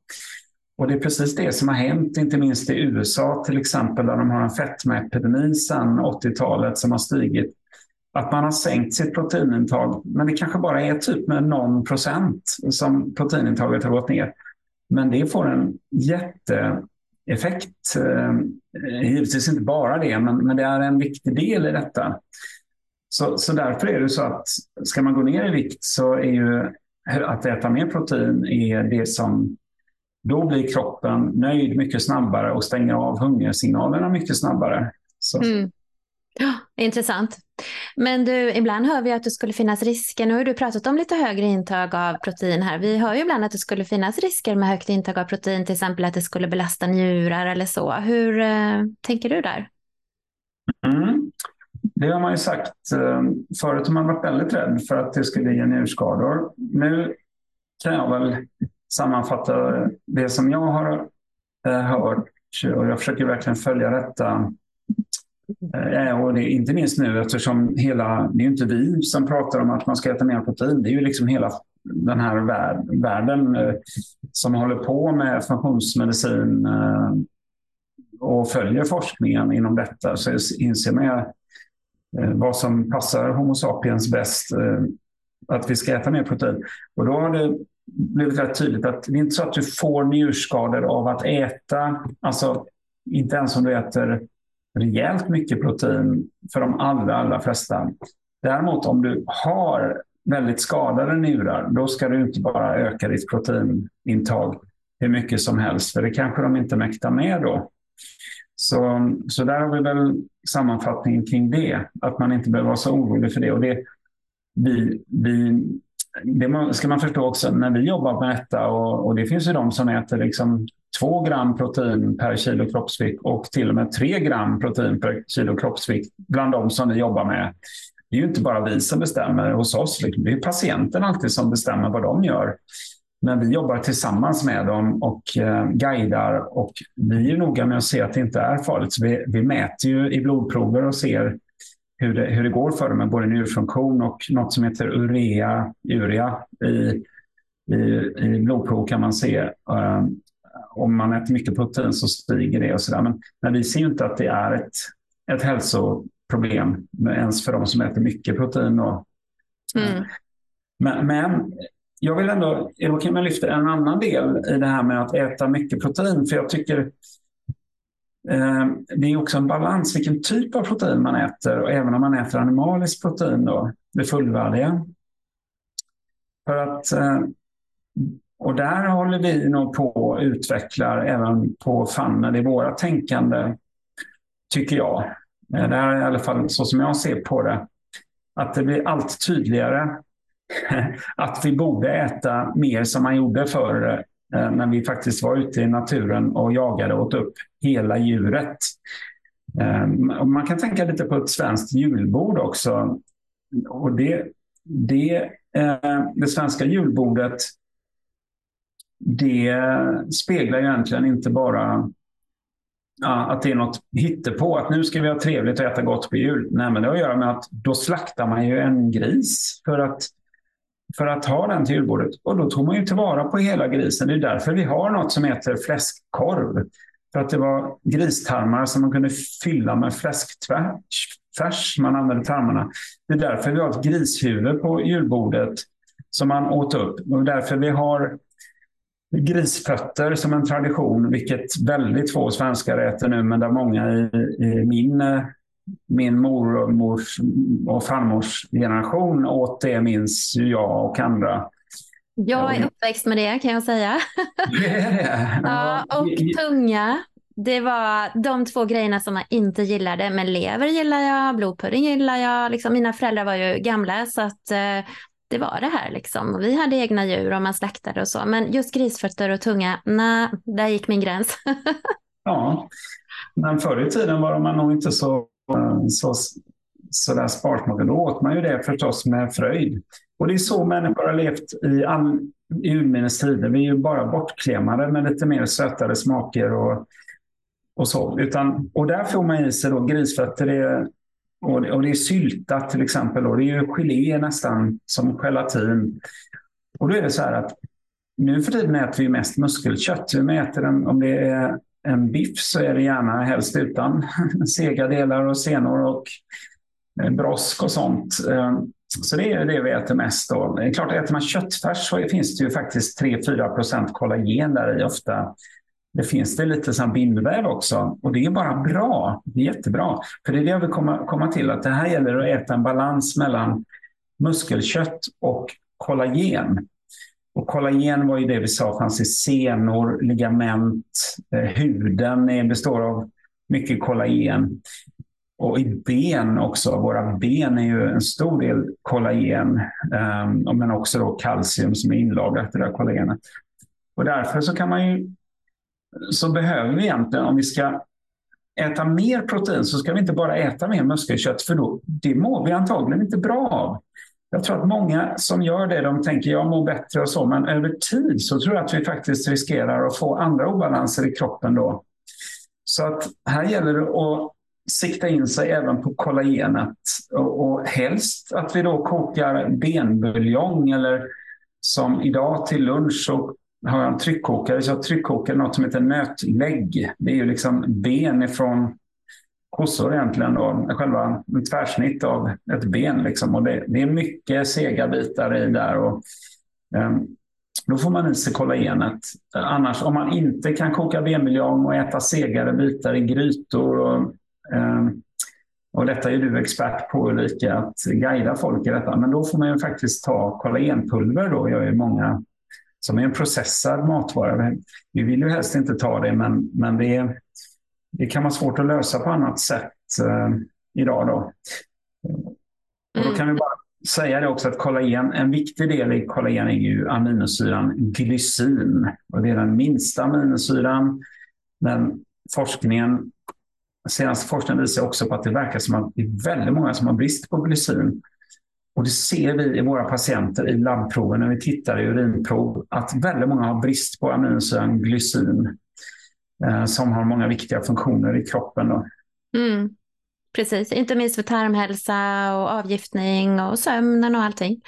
Och det är precis det som har hänt, inte minst i USA till exempel, där de har en fetmaepidemi sedan 80-talet som har stigit. Att man har sänkt sitt proteinintag, men det kanske bara är typ med någon procent som proteinintaget har gått ner. Men det får en jätteeffekt. Eh, givetvis inte bara det, men, men det är en viktig del i detta. Så, så därför är det så att ska man gå ner i vikt så är ju att äta mer protein är det som då blir kroppen nöjd mycket snabbare och stänger av hungersignalerna mycket snabbare. Mm. Ja, intressant. Men du, ibland hör vi att det skulle finnas risker. Nu har du pratat om lite högre intag av protein här. Vi hör ju ibland att det skulle finnas risker med högt intag av protein, till exempel att det skulle belasta njurar eller så. Hur eh, tänker du där? Mm. Det har man ju sagt. Eh, förut har man varit väldigt rädd för att det skulle ge njurskador. Nu kan jag väl sammanfatta det som jag har eh, hört och jag försöker verkligen följa detta Eh, eh och det inte minst nu eftersom hela, det är inte vi som pratar om att man ska äta mer protein. Det är ju liksom hela den här världen eh, som håller på med funktionsmedicin eh, och följer forskningen inom detta. Så inser man eh, vad som passar Homo sapiens bäst, eh, att vi ska äta mer protein. Och då har det blivit rätt tydligt att det är inte så att du får njurskador av att äta, alltså inte ens om du äter rejält mycket protein för de allra, allra flesta. Däremot om du har väldigt skadade njurar, då ska du inte bara öka ditt proteinintag hur mycket som helst, för det kanske de inte mäktar med då. Så, så där har vi väl sammanfattningen kring det, att man inte behöver vara så orolig för det. Och det vi, vi, det ska man förstå också när vi jobbar med detta, och, och det finns ju de som äter liksom 2 gram protein per kilo kroppsvikt och till och med 3 gram protein per kilo kroppsvikt bland de som vi jobbar med. Det är ju inte bara vi som bestämmer hos oss, liksom. det är patienten alltid som bestämmer vad de gör. Men vi jobbar tillsammans med dem och eh, guidar och vi är noga med att se att det inte är farligt. Så vi, vi mäter ju i blodprover och ser hur det, hur det går för dem med både njurfunktion och något som heter urea, urea i, i, i blodprov kan man se eh, om man äter mycket protein så stiger det och sådär. Men, men vi ser inte att det är ett, ett hälsoproblem ens för de som äter mycket protein. Då. Mm. Men, men, jag vill ändå, då kan man lyfta en annan del i det här med att äta mycket protein. För jag tycker Eh, det är också en balans vilken typ av protein man äter och även om man äter animaliskt protein, då, det fullvärdiga. För att eh, och där håller vi nog på och utvecklar även på Funnel i våra tänkande, tycker jag. Eh, det här är i alla fall så som jag ser på det. Att det blir allt tydligare att vi borde äta mer som man gjorde förr Eh, när vi faktiskt var ute i naturen och jagade och åt upp hela djuret. Ehm, man kan tänka lite på ett svenskt julbord också. Och det, det, eh, det svenska julbordet det speglar egentligen inte bara ja, att det är något hittepå, att nu ska vi ha trevligt och äta gott på jul. Nej, men det har att göra med att då slaktar man ju en gris för att, för att ha den till julbordet. Och då tog man ju tillvara på hela grisen. Det är därför vi har något som heter fläskkorv. För att det var gristarmar som man kunde fylla med fläskfärs. Man använde tarmarna. Det är därför vi har ett grishuvud på julbordet som man åt upp. Och därför vi har grisfötter som en tradition, vilket väldigt få svenskar äter nu, men där många i, i min, eh, min mormors och farmors generation åt det, minns jag och andra. Jag är uppväxt med det kan jag säga. Ja, och tunga. Det var de två grejerna som man inte gillade. Men lever gillar jag, blodpudding gillar jag. Liksom, mina föräldrar var ju gamla så att eh, det var det här liksom. Vi hade egna djur och man slaktade och så. Men just grisfötter och tunga, nej, där gick min gräns. ja, men förr i tiden var man nog inte så, så, så där sparsmakat. Då åt man ju det förstås med fröjd. Och det är så människor har levt i, all, i urminnes tider. Vi är ju bara bortklemade med lite mer sötare smaker och, och så. Utan, och där får man i sig då grisfötter. Det, och det, och det är syltat till exempel. Och det är ju gelé nästan som gelatin. Och då är det så här att nu för tiden äter vi mest muskelkött. Vi äter den, om det är en biff så är det gärna helst utan sega delar och senor och eh, brosk och sånt. Eh, så det är det vi äter mest. Då. Det är klart, äter man köttfärs så finns det ju faktiskt 3-4 procent kollagen där i ofta det finns det lite som bindväv också och det är bara bra. Det är jättebra. För det är det jag vill komma, komma till, att det här gäller att äta en balans mellan muskelkött och kollagen. Och kollagen var ju det vi sa fanns i senor, ligament, eh, huden består av mycket kollagen. och i ben också. Våra ben är ju en stor del kollagen, um, men också då kalcium som är inlagrat i det där kollagenet. Och därför så kan man ju, så behöver vi egentligen, om vi ska äta mer protein så ska vi inte bara äta mer muskelkött för då, det mår vi antagligen inte bra av. Jag tror att många som gör det, de tänker jag mår bättre och så, men över tid så tror jag att vi faktiskt riskerar att få andra obalanser i kroppen då. Så att här gäller det att sikta in sig även på kollagenet och, och helst att vi då kokar benbuljong eller som idag till lunch så har jag en tryckkokare, så jag tryckkokar något som heter nötlägg. Det är ju liksom ben ifrån kossor egentligen. Då. Själva tvärsnitt av ett ben. Liksom. Och det, det, är mycket sega bitar i där. Och, um, då får man i sig kollagenet. Eh, annars, om man inte kan koka benbuljong och äta segare bitar i grytor. Och, um, och detta är du expert på Ulrika, att guida folk i detta. Men då får man ju faktiskt ta kollagenpulver. Då gör ju många som är en processad matvara. Vi vill ju helst inte ta det, men, men det, är, det kan vara svårt att lösa på annat sätt eh, idag. Då. Och då kan vi bara säga det också att kollagen, en viktig del i kollagen är ju aminosyran glycin. Och det är den minsta aminosyran. Men forskningen, senaste forskningen visar också på att det verkar som att det är väldigt många som har brist på glycin. Och det ser vi i våra patienter i labbproven när vi tittar i urinprov att väldigt många har brist på aminosyran glycin Eh, som har många viktiga funktioner i kroppen. Då. Mm. Precis, inte minst för tarmhälsa och avgiftning och sömnen och allting.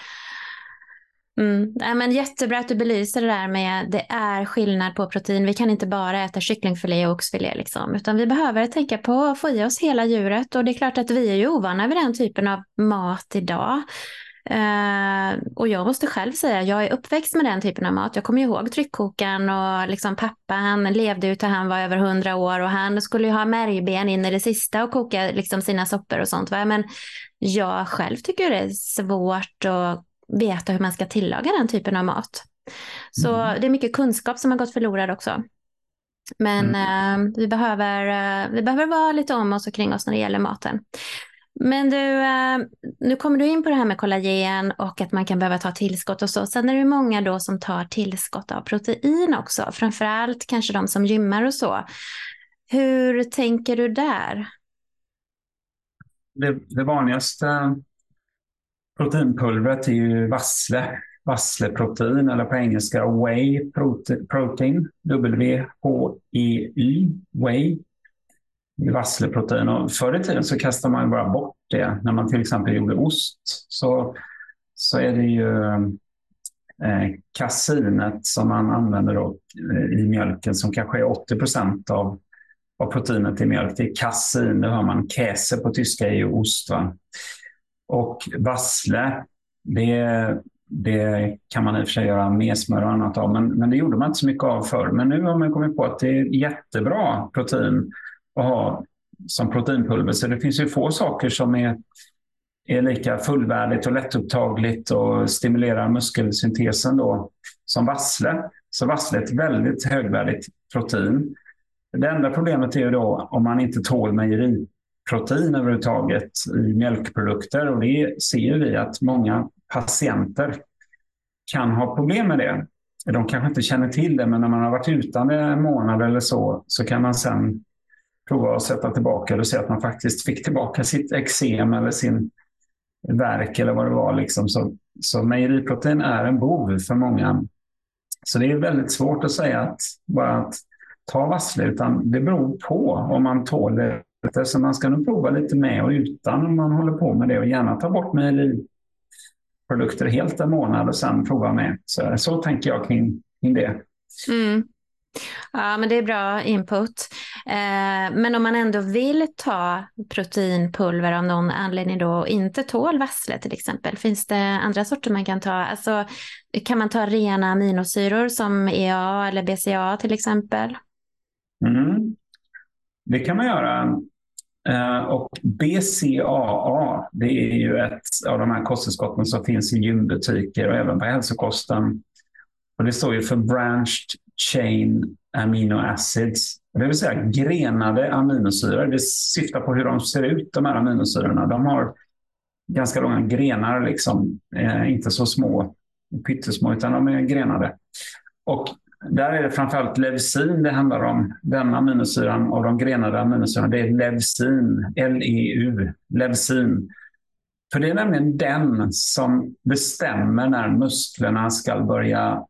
Mm. Ja, men jättebra att du belyser det där med det är skillnad på protein. Vi kan inte bara äta kycklingfilé och oxfilé liksom, utan vi behöver tänka på att få i oss hela djuret och det är klart att vi är ju ovana vid den typen av mat idag. Uh, och jag måste själv säga, jag är uppväxt med den typen av mat. Jag kommer ihåg tryckkokaren och liksom pappa, han levde ju till han var över hundra år och han skulle ju ha märgben in i det sista och koka liksom sina soppor och sånt. Va? Men jag själv tycker det är svårt att veta hur man ska tillaga den typen av mat. Så mm. det är mycket kunskap som har gått förlorad också. Men mm. eh, vi, behöver, eh, vi behöver vara lite om oss och kring oss när det gäller maten. Men du, eh, nu kommer du in på det här med kollagen och att man kan behöva ta tillskott och så. Sen är det många då som tar tillskott av protein också, framförallt kanske de som gymmar och så. Hur tänker du där? Det, det vanligaste Proteinpulvret är ju vassle, vassleprotein eller på engelska whey protein, W-H-E-Y, whey. Vassleprotein. Och förr i tiden så kastade man bara bort det. När man till exempel gjorde ost så, så är det ju eh, kasinet som man använder då, eh, i mjölken som kanske är 80 procent av, av proteinet i mjölk. Det är kasin, det har man. Käse på tyska är ju ost. Va? Och vassle, det, det kan man i och för sig göra med smör och annat av, men, men det gjorde man inte så mycket av förr. Men nu har man kommit på att det är jättebra protein att ha som proteinpulver. Så det finns ju få saker som är, är lika fullvärdigt och lättupptagligt och stimulerar muskelsyntesen då, som vassle. Så vassle är ett väldigt högvärdigt protein. Det enda problemet är ju då om man inte tål mejeriprotein överhuvudtaget i mjölkprodukter och det ser vi att många patienter kan ha problem med det. De kanske inte känner till det, men när man har varit utan det en månad eller så, så kan man sen prova att sätta tillbaka det och se att man faktiskt fick tillbaka sitt eksem eller sin verk eller vad det var. Liksom. Så, så mejeriprotein är en bov för många. Så det är väldigt svårt att säga att bara att ta vassle, utan det beror på om man tål det så man ska nog prova lite med och utan om man håller på med det och gärna ta bort mejeriprodukter helt en månad och sen prova med. Så, så tänker jag kring, kring det. Mm. Ja, men det är bra input. Eh, men om man ändå vill ta proteinpulver av någon anledning då och inte tål vassle till exempel, finns det andra sorter man kan ta? Alltså, kan man ta rena aminosyror som EA eller BCA till exempel? Mm. Det kan man göra. Eh, och BCAA, det är ju ett av de här kosttillskotten som finns i gymbutiker och även på hälsokosten. Och det står ju för Branched Chain Amino Acids. Det vill säga grenade aminosyror. Det syftar på hur de ser ut, de här aminosyrorna. De har ganska långa grenar, liksom. Eh, inte så små, pyttesmå, utan de är grenade. Och där är det framförallt leucin det handlar om. Den aminosyran och de grenade aminosyrorna, det är leucin, L-E-U, leucin. För det är nämligen den som bestämmer när musklerna ska börja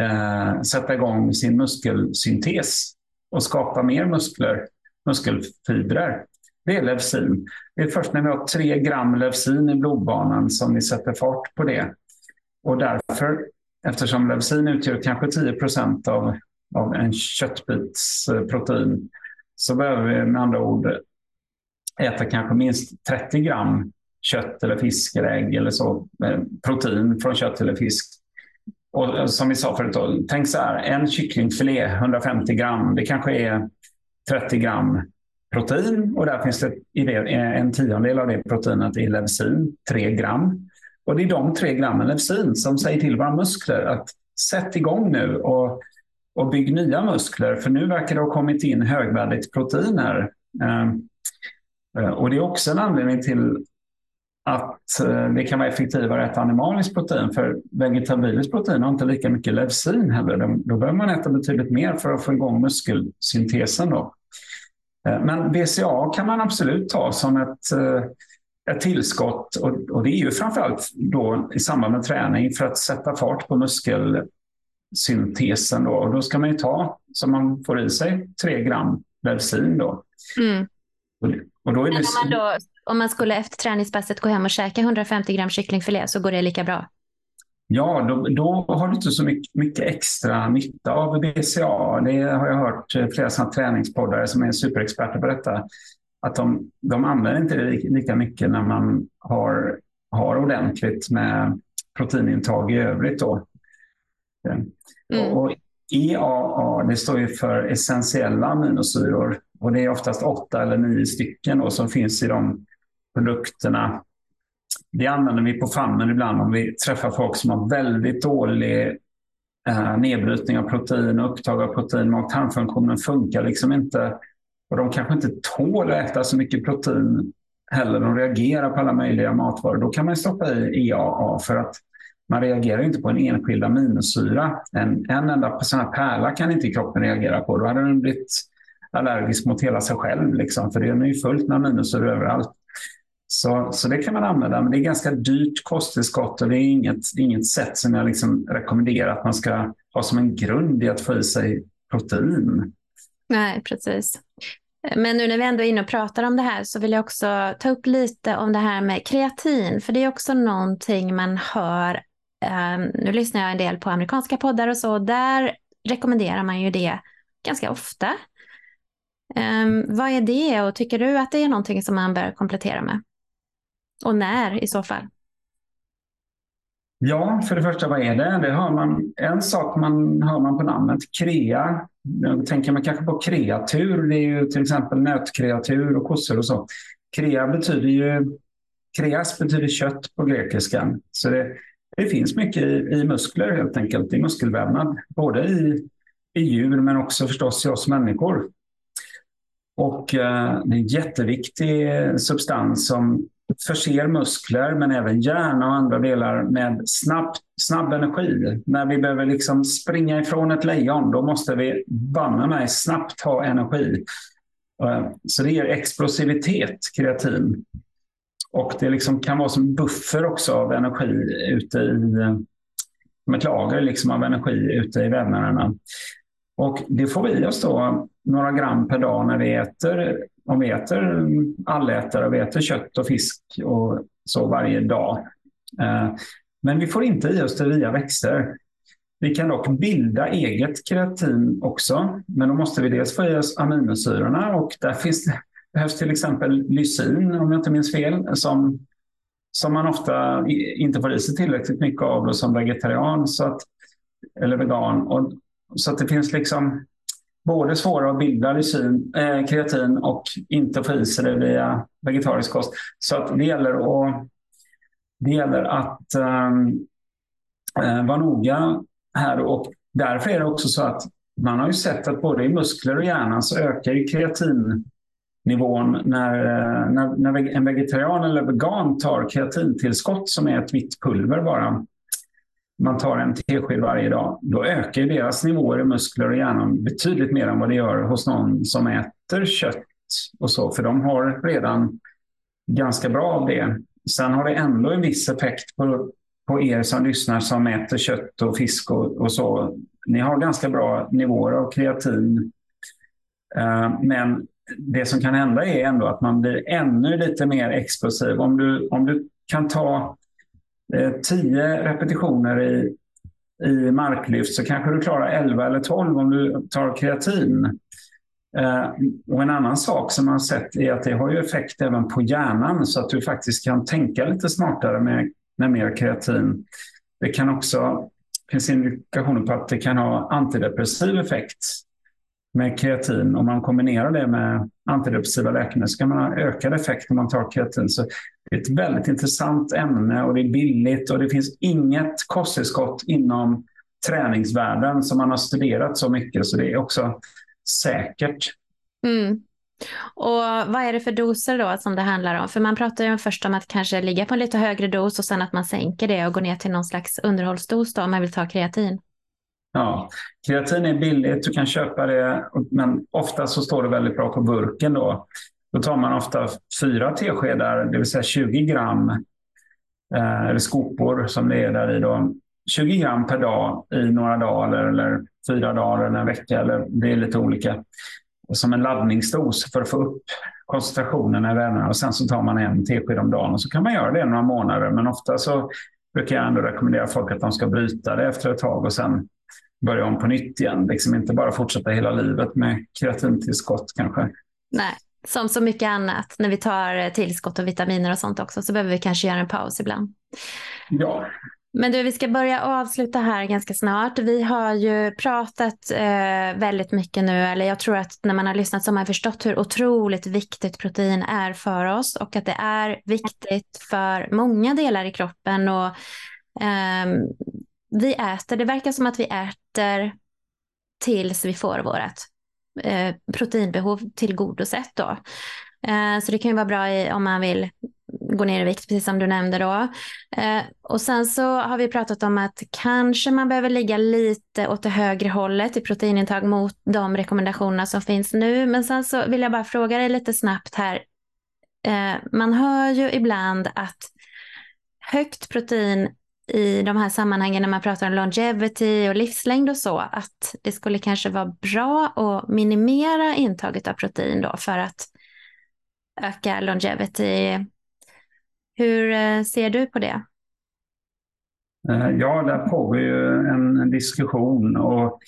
eh, sätta igång sin muskelsyntes och skapa mer muskler, muskelfibrer. Det är Levsin. Det är först när vi har tre gram Levsin i blodbanan som vi sätter fart på det. Och därför, eftersom Levsin utgör kanske 10 procent av, av en köttbits protein, så behöver vi med andra ord äta kanske minst 30 gram kött eller fisk eller ägg eller så, eh, protein från kött eller fisk. Och som vi sa förut, då, tänk så här, en kycklingfilé, 150 gram, det kanske är 30 gram protein och där finns det eh, en tiondel av det proteinet i leucin, 3 gram. Och det är de 3 grammen leucin som säger till våra muskler att sätt igång nu och, och bygg nya muskler för nu verkar det ha kommit in högvärdigt protein här. Eh, eh, och det är också en anledning till att eh, det kan vara effektivare att äta animaliskt protein. För vegetabiliskt protein har inte lika mycket leucin heller. Då behöver man äta betydligt mer för att få igång muskelsyntesen. Då. Eh, men BCA kan man absolut ta som ett, eh, ett tillskott och, det är ju framförallt då i samband med träning för att sätta fart på muskelsyntesen. Då. Och då ska man ju ta, som man får i sig, tre gram leucin. Då. Mm. Och då är det... Men om man då om man skulle efter träningspasset gå hem och käka 150 gram kycklingfilé så går det lika bra? Ja, då, då har du inte så mycket, mycket, extra nytta av BCA. Det har jag hört flera sådana träningspoddar som är superexperter på detta. Att de, de använder inte det lika mycket när man har, har ordentligt med proteinintag i övrigt. Då. Mm. Och EAA det står ju för essentiella aminosyror och det är oftast åtta eller nio stycken då, som finns i de produkterna. Det använder vi på famnen ibland om vi träffar folk som har väldigt dålig eh, nedbrytning av protein och upptag av protein. Mag-tarmfunktionen funkar liksom inte. Och de kanske inte tål att äta så mycket protein heller. De reagerar på alla möjliga matvaror. Då kan man stoppa i EAA för att man reagerar inte på en enskild aminosyra. En, en enda sån här pärla kan inte kroppen reagera på. Då hade den blivit allergisk mot hela sig själv. Liksom, för det är ju fullt med aminosyror överallt. Så, så det kan man använda, men det är ganska dyrt kosttillskott och det är inget, det är inget sätt som jag liksom rekommenderar att man ska ha som en grund i att få i sig protein. Nej, precis. Men nu när vi ändå är inne och pratar om det här så vill jag också ta upp lite om det här med kreatin, för det är också någonting man hör. Um, nu lyssnar jag en del på amerikanska poddar och så, och där rekommenderar man ju det ganska ofta. Um, vad är det och tycker du att det är någonting som man bör komplettera med? Och när i så fall? Ja, för det första, vad är det? det hör man, en sak man hör man på namnet, krea. Nu tänker man kanske på kreatur. Det är ju till exempel nötkreatur och kossor och så. Krea betyder ju, kreas betyder kött på grekiskan. Så det, det finns mycket i, i, muskler helt enkelt, i muskelvävnad. Både i, i djur men också förstås i oss människor. Och eh, det är en jätteviktig substans som förser muskler men även hjärna och andra delar med snabb, snabb energi. När vi behöver liksom springa ifrån ett lejon, då måste vi banne mig snabbt ha energi. Eh, så det ger explosivitet, kreatin. Och det liksom kan vara som buffer också av energi ute i, eh, som ett lager liksom av energi ute i vävnaderna. Och det får vi i oss då några gram per dag när vi äter om vi äter allätare, vi äter kött och fisk och så varje dag. Eh, men vi får inte i oss det via växter. Vi kan dock bilda eget kreatin också, men då måste vi dels få i oss aminosyrorna och där finns det, behövs till exempel lysin, om jag inte minns fel, som, som man ofta inte får i sig tillräckligt mycket av då som vegetarian så att, eller vegan. Och, så att det finns liksom både svåra att bilda lysin, eh, kreatin och inte få i sig det via vegetarisk kost. Så att det gäller att, det gäller att eh, eh, vara noga här och därför är det också så att man har ju sett att både i muskler och hjärnan så ökar ju kreatinnivån när, eh, när, när en vegetarian eller vegan tar kreatintillskott som är ett vitt pulver bara. Man tar en tesked varje dag. Då ökar deras nivåer i muskler och hjärnan betydligt mer än vad det gör hos någon som äter kött och så. För de har redan ganska bra av det. Sen har det ändå en viss effekt på, på er som lyssnar som äter kött och fisk och, och så. Ni har ganska bra nivåer av kreatin. Uh, men det som kan hända är ändå att man blir ännu lite mer explosiv. Om du, om du kan ta Eh, tio repetitioner i, i marklyft så kanske du klarar 11 eller 12 om du tar kreatin. Eh, och en annan sak som man har sett är att det har ju effekt även på hjärnan så att du faktiskt kan tänka lite smartare med, med mer kreatin. Det kan också, det finns indikationer på att det kan ha antidepressiv effekt med kreatin. Om man kombinerar det med antidepressiva läkemedel så kan man ha ökad effekt om man tar kreatin. Så ett väldigt intressant ämne och det är billigt och det finns inget kosttillskott inom träningsvärlden som man har studerat så mycket. Så det är också säkert. Mm. Och vad är det för doser då som det handlar om? För man pratar ju först om att kanske ligga på en lite högre dos och sen att man sänker det och går ner till någon slags underhållsdos då om man vill ta kreatin. Ja, kreatin är billigt, du kan köpa det, men ofta så står det väldigt bra på burken då. Då tar man ofta fyra teskedar, det vill säga 20 gram, eh, eller skopor som det är där i då. 20 gram per dag i några dagar eller fyra dagar eller en vecka. Eller det är lite olika. Som en laddningsdos för att få upp koncentrationen i vävnaderna. Och sen så tar man en tesked om dagen och så kan man göra det några månader. Men ofta så brukar jag ändå rekommendera folk att de ska bryta det efter ett tag och sen börja om på nytt igen. Liksom inte bara fortsätta hela livet med kreatintillskott kanske. Nej, som så mycket annat. När vi tar tillskott och vitaminer och sånt också så behöver vi kanske göra en paus ibland. Ja, men du, vi ska börja avsluta här ganska snart. Vi har ju pratat eh, väldigt mycket nu, eller jag tror att när man har lyssnat så har man förstått hur otroligt viktigt protein är för oss och att det är viktigt för många delar i kroppen. Och, eh, vi äter, det verkar som att vi äter tills vi får vårt eh, proteinbehov tillgodosett. Då. Eh, så det kan ju vara bra i, om man vill gå ner i vikt, precis som du nämnde då. Eh, och sen så har vi pratat om att kanske man behöver ligga lite åt det högre hållet i proteinintag mot de rekommendationerna som finns nu. Men sen så vill jag bara fråga dig lite snabbt här. Eh, man hör ju ibland att högt protein i de här sammanhangen när man pratar om longevity och livslängd och så, att det skulle kanske vara bra att minimera intaget av protein då för att öka longevity hur eh, ser du på det? Eh, ja, där pågår ju en diskussion och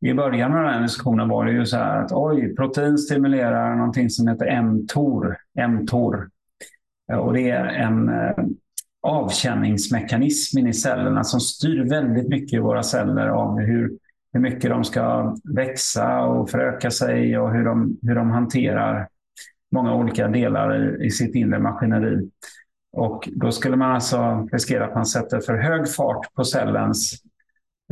i början av den diskussionen var det ju så här att oj, protein stimulerar någonting som heter mTOR. mTOR. Eh, och det är en avkänningsmekanismen i cellerna som styr väldigt mycket i våra celler av hur, hur mycket de ska växa och föröka sig och hur de, hur de hanterar många olika delar i, i sitt inre maskineri. Och då skulle man alltså riskera att man sätter för hög fart på cellens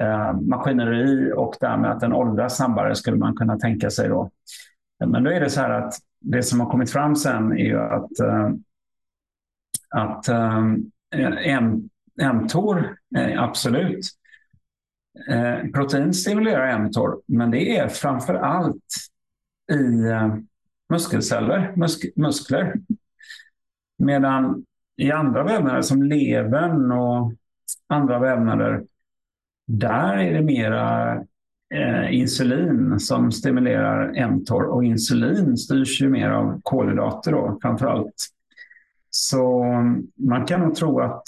eh, maskineri och därmed att den åldras snabbare skulle man kunna tänka sig då. Men då är det så här att det som har kommit fram sen är ju att, eh, att eh, Eh, mTOR, eh, absolut. Eh, protein stimulerar mTOR, men det är framför allt i muskelceller, musk muskler. Medan i andra vävnader som levern och andra vävnader, där är det mera eh, insulin som stimulerar mTOR och insulin styrs ju mer av kolhydrater då, framför allt. Så man kan nog tro att,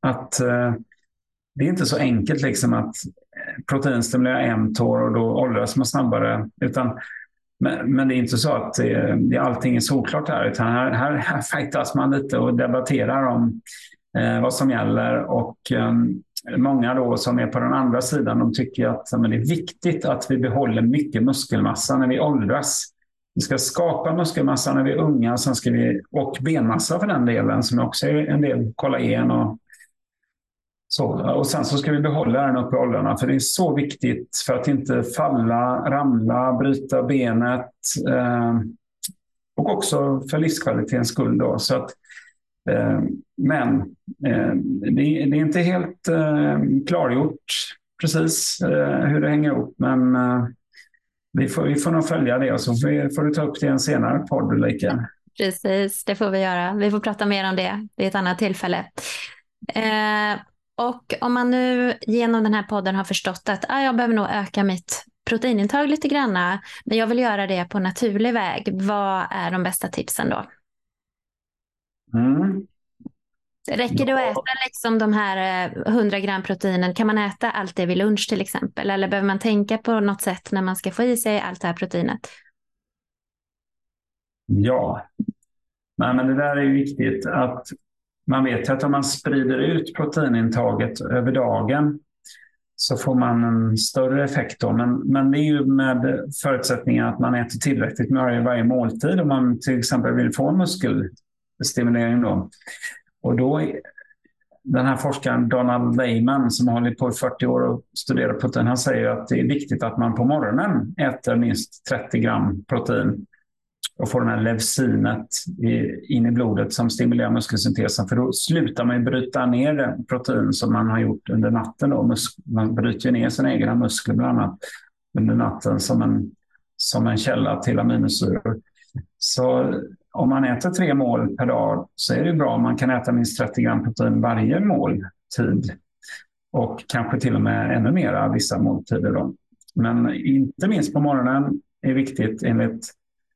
att eh, det är inte så enkelt liksom att eh, protein stimulerar mTOR och då åldras man snabbare. Utan men, men, det är inte så att eh, det, allting är solklart här, utan här, här, här fightas man lite och debatterar om eh, vad som gäller. Och eh, många då som är på den andra sidan, de tycker att men det är viktigt att vi behåller mycket muskelmassa när vi åldras. Vi ska skapa muskelmassa när vi är unga sen ska vi, och benmassa för den delen, som också är en del kollagen och Så, och sen så ska vi behålla den uppe i åldrarna, för det är så viktigt för att inte falla, ramla, bryta benet. Eh, och också för livskvalitetens skull. Då. Så att, eh, men eh, det, det, är inte helt eh, klargjort precis eh, hur det hänger ihop. Men eh, vi, får, vi får nog följa det och så får, får du ta upp det i en senare podd Ulrika. Precis, det får vi göra. Vi får prata mer om det vid ett annat tillfälle. Eh, och om man nu genom den här podden har förstått att ah, jag behöver nog öka mitt proteinintag lite granna, men jag vill göra det på naturlig väg. Vad är de bästa tipsen då? Mm. Räcker det att äta liksom de här 100 eh, gram proteinen? Kan man äta allt det vid lunch till exempel? Eller behöver man tänka på något sätt när man ska få i sig allt det här proteinet? Ja, Nej, men det där är viktigt. att Man vet att om man sprider ut proteinintaget över dagen så får man en större effekt. Då. Men, men det är ju med förutsättningen att man äter tillräckligt med varje måltid om man till exempel vill få muskelstimulering. Då. Och då, den här forskaren Donald Lehman som har hållit på i 40 år och studerat protein, han säger att det är viktigt att man på morgonen äter minst 30 gram protein och får det här levsinet in i blodet som stimulerar muskelsyntesen. För då slutar man bryta ner protein som man har gjort under natten. Då. Man bryter ner sina egna muskler bland annat under natten som en, som en källa till aminosyror. Så om man äter tre mål per dag så är det bra om man kan äta minst 30 gram protein varje måltid. Och kanske till och med ännu mera vissa måltider. Då. Men inte minst på morgonen är viktigt enligt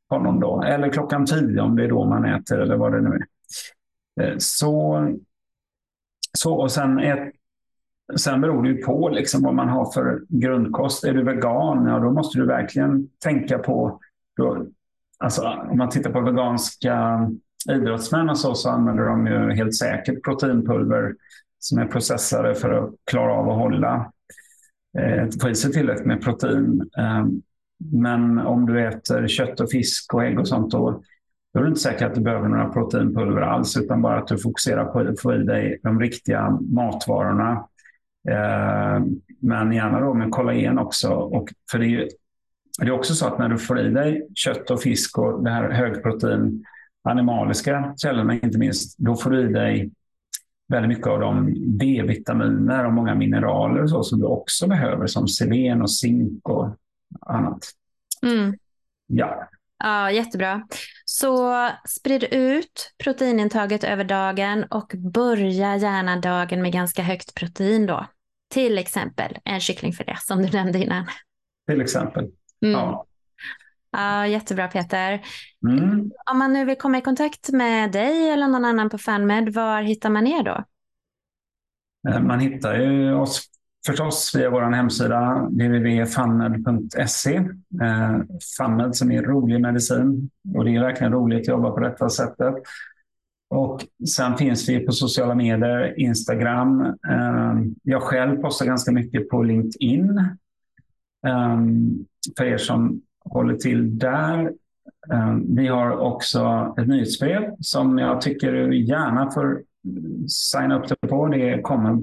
honom då. Eller klockan tio om det är då man äter eller vad det nu är. Eh, så, så och sen, ett, sen beror det ju på liksom vad man har för grundkost. Är du vegan, ja då måste du verkligen tänka på då, Alltså, om man tittar på veganska idrottsmän och så, så använder de ju helt säkert proteinpulver som är processade för att klara av att hålla eh, få i sig tillräckligt med protein. Eh, men om du äter kött och fisk och ägg och sånt, då, då är det inte säkert att du behöver några proteinpulver alls, utan bara att du fokuserar på att få i dig de riktiga matvarorna. Eh, men gärna då med kollagen också. Och för det är, det är också så att när du får i dig kött och fisk och det här högprotein, animaliska källorna inte minst, då får du i dig väldigt mycket av de B-vitaminer och många mineraler och så som du också behöver som selen och zink och annat. Mm. Ja. Ja, jättebra. Så sprid ut proteinintaget över dagen och börja gärna dagen med ganska högt protein då. Till exempel en kycklingfilé som du nämnde innan. Till exempel. Mm. Ja. Ja, jättebra Peter. Mm. Om man nu vill komma i kontakt med dig eller någon annan på FanMed, var hittar man er då? Eh, man hittar ju oss förstås via vår hemsida www.fanmed.se. Eh, FanMed som är rolig medicin och det är verkligen roligt att jobba på detta sättet. Och sen finns vi på sociala medier, Instagram. Eh, jag själv postar ganska mycket på LinkedIn. Um, för er som håller till där. Ehm, vi har också ett nyhetsbrev som jag tycker du gärna får signa upp dig på. Det kommer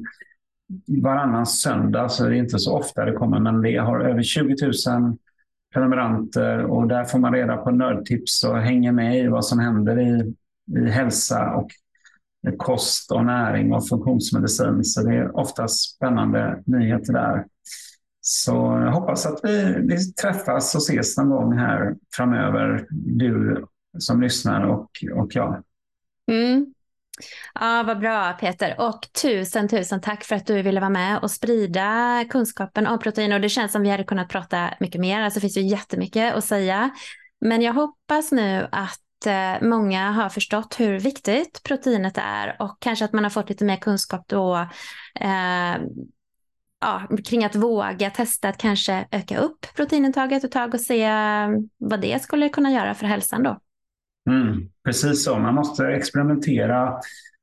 varannan söndag, så det är inte så ofta det kommer, men vi har över 20 000 prenumeranter och där får man reda på nördtips och hänger med i vad som händer i, i hälsa och kost och näring och funktionsmedicin. Så det är ofta spännande nyheter där. Så jag hoppas att vi, vi träffas och ses någon gång här framöver, du som lyssnar och, och jag. Mm. Ja, vad bra Peter. Och tusen, tusen tack för att du ville vara med och sprida kunskapen om protein. Och det känns som vi hade kunnat prata mycket mer. Alltså det finns ju jättemycket att säga. Men jag hoppas nu att eh, många har förstått hur viktigt proteinet är och kanske att man har fått lite mer kunskap då eh, ja, kring att våga testa att kanske öka upp proteinintaget ett tag och se eh, vad det skulle kunna göra för hälsan då. Mm, precis så, man måste experimentera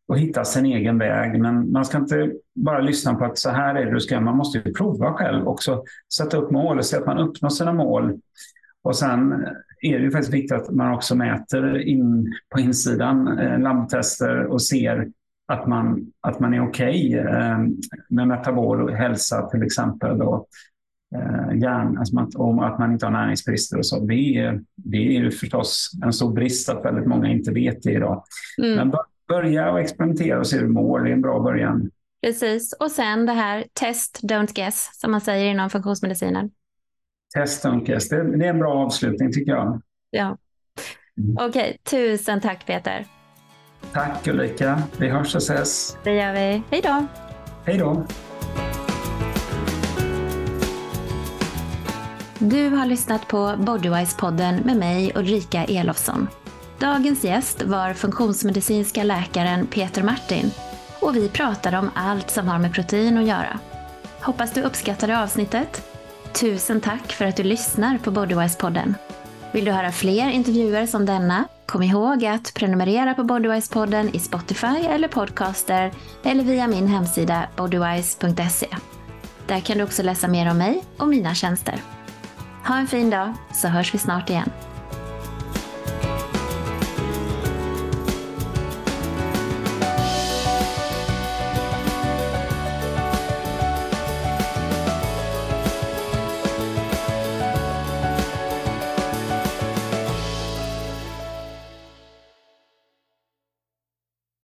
och hitta sin egen väg. Men man ska inte bara lyssna på att så här är det du ska Man måste ju prova själv också. Sätta upp mål och se att man uppnår sina mål. Och sen är det ju faktiskt viktigt att man också mäter in på insidan eh, labbtester och ser att man, att man är okej okay, eh, med metabol hälsa till exempel. Och, eh, alltså man, om att man inte har näringsbrister och så. Det är, det är ju förstås en stor brist att väldigt många inte vet det idag. Mm. Men börja och experimentera och se hur du mår. Det är en bra början. Precis. Och sen det här test, don't guess, som man säger inom funktionsmedicinen. Test, don't guess. Det, det är en bra avslutning tycker jag. Ja. Mm. Okej, okay. tusen tack Peter. Tack Ulrika. Vi hörs och ses. Det gör vi. Hej då. Hej då. Du har lyssnat på Bodywise-podden med mig Ulrika Elofsson. Dagens gäst var funktionsmedicinska läkaren Peter Martin och vi pratade om allt som har med protein att göra. Hoppas du uppskattade avsnittet. Tusen tack för att du lyssnar på Bodywise-podden. Vill du höra fler intervjuer som denna? Kom ihåg att prenumerera på Bodywise-podden i Spotify eller Podcaster eller via min hemsida bodywise.se. Där kan du också läsa mer om mig och mina tjänster. Ha en fin dag så hörs vi snart igen.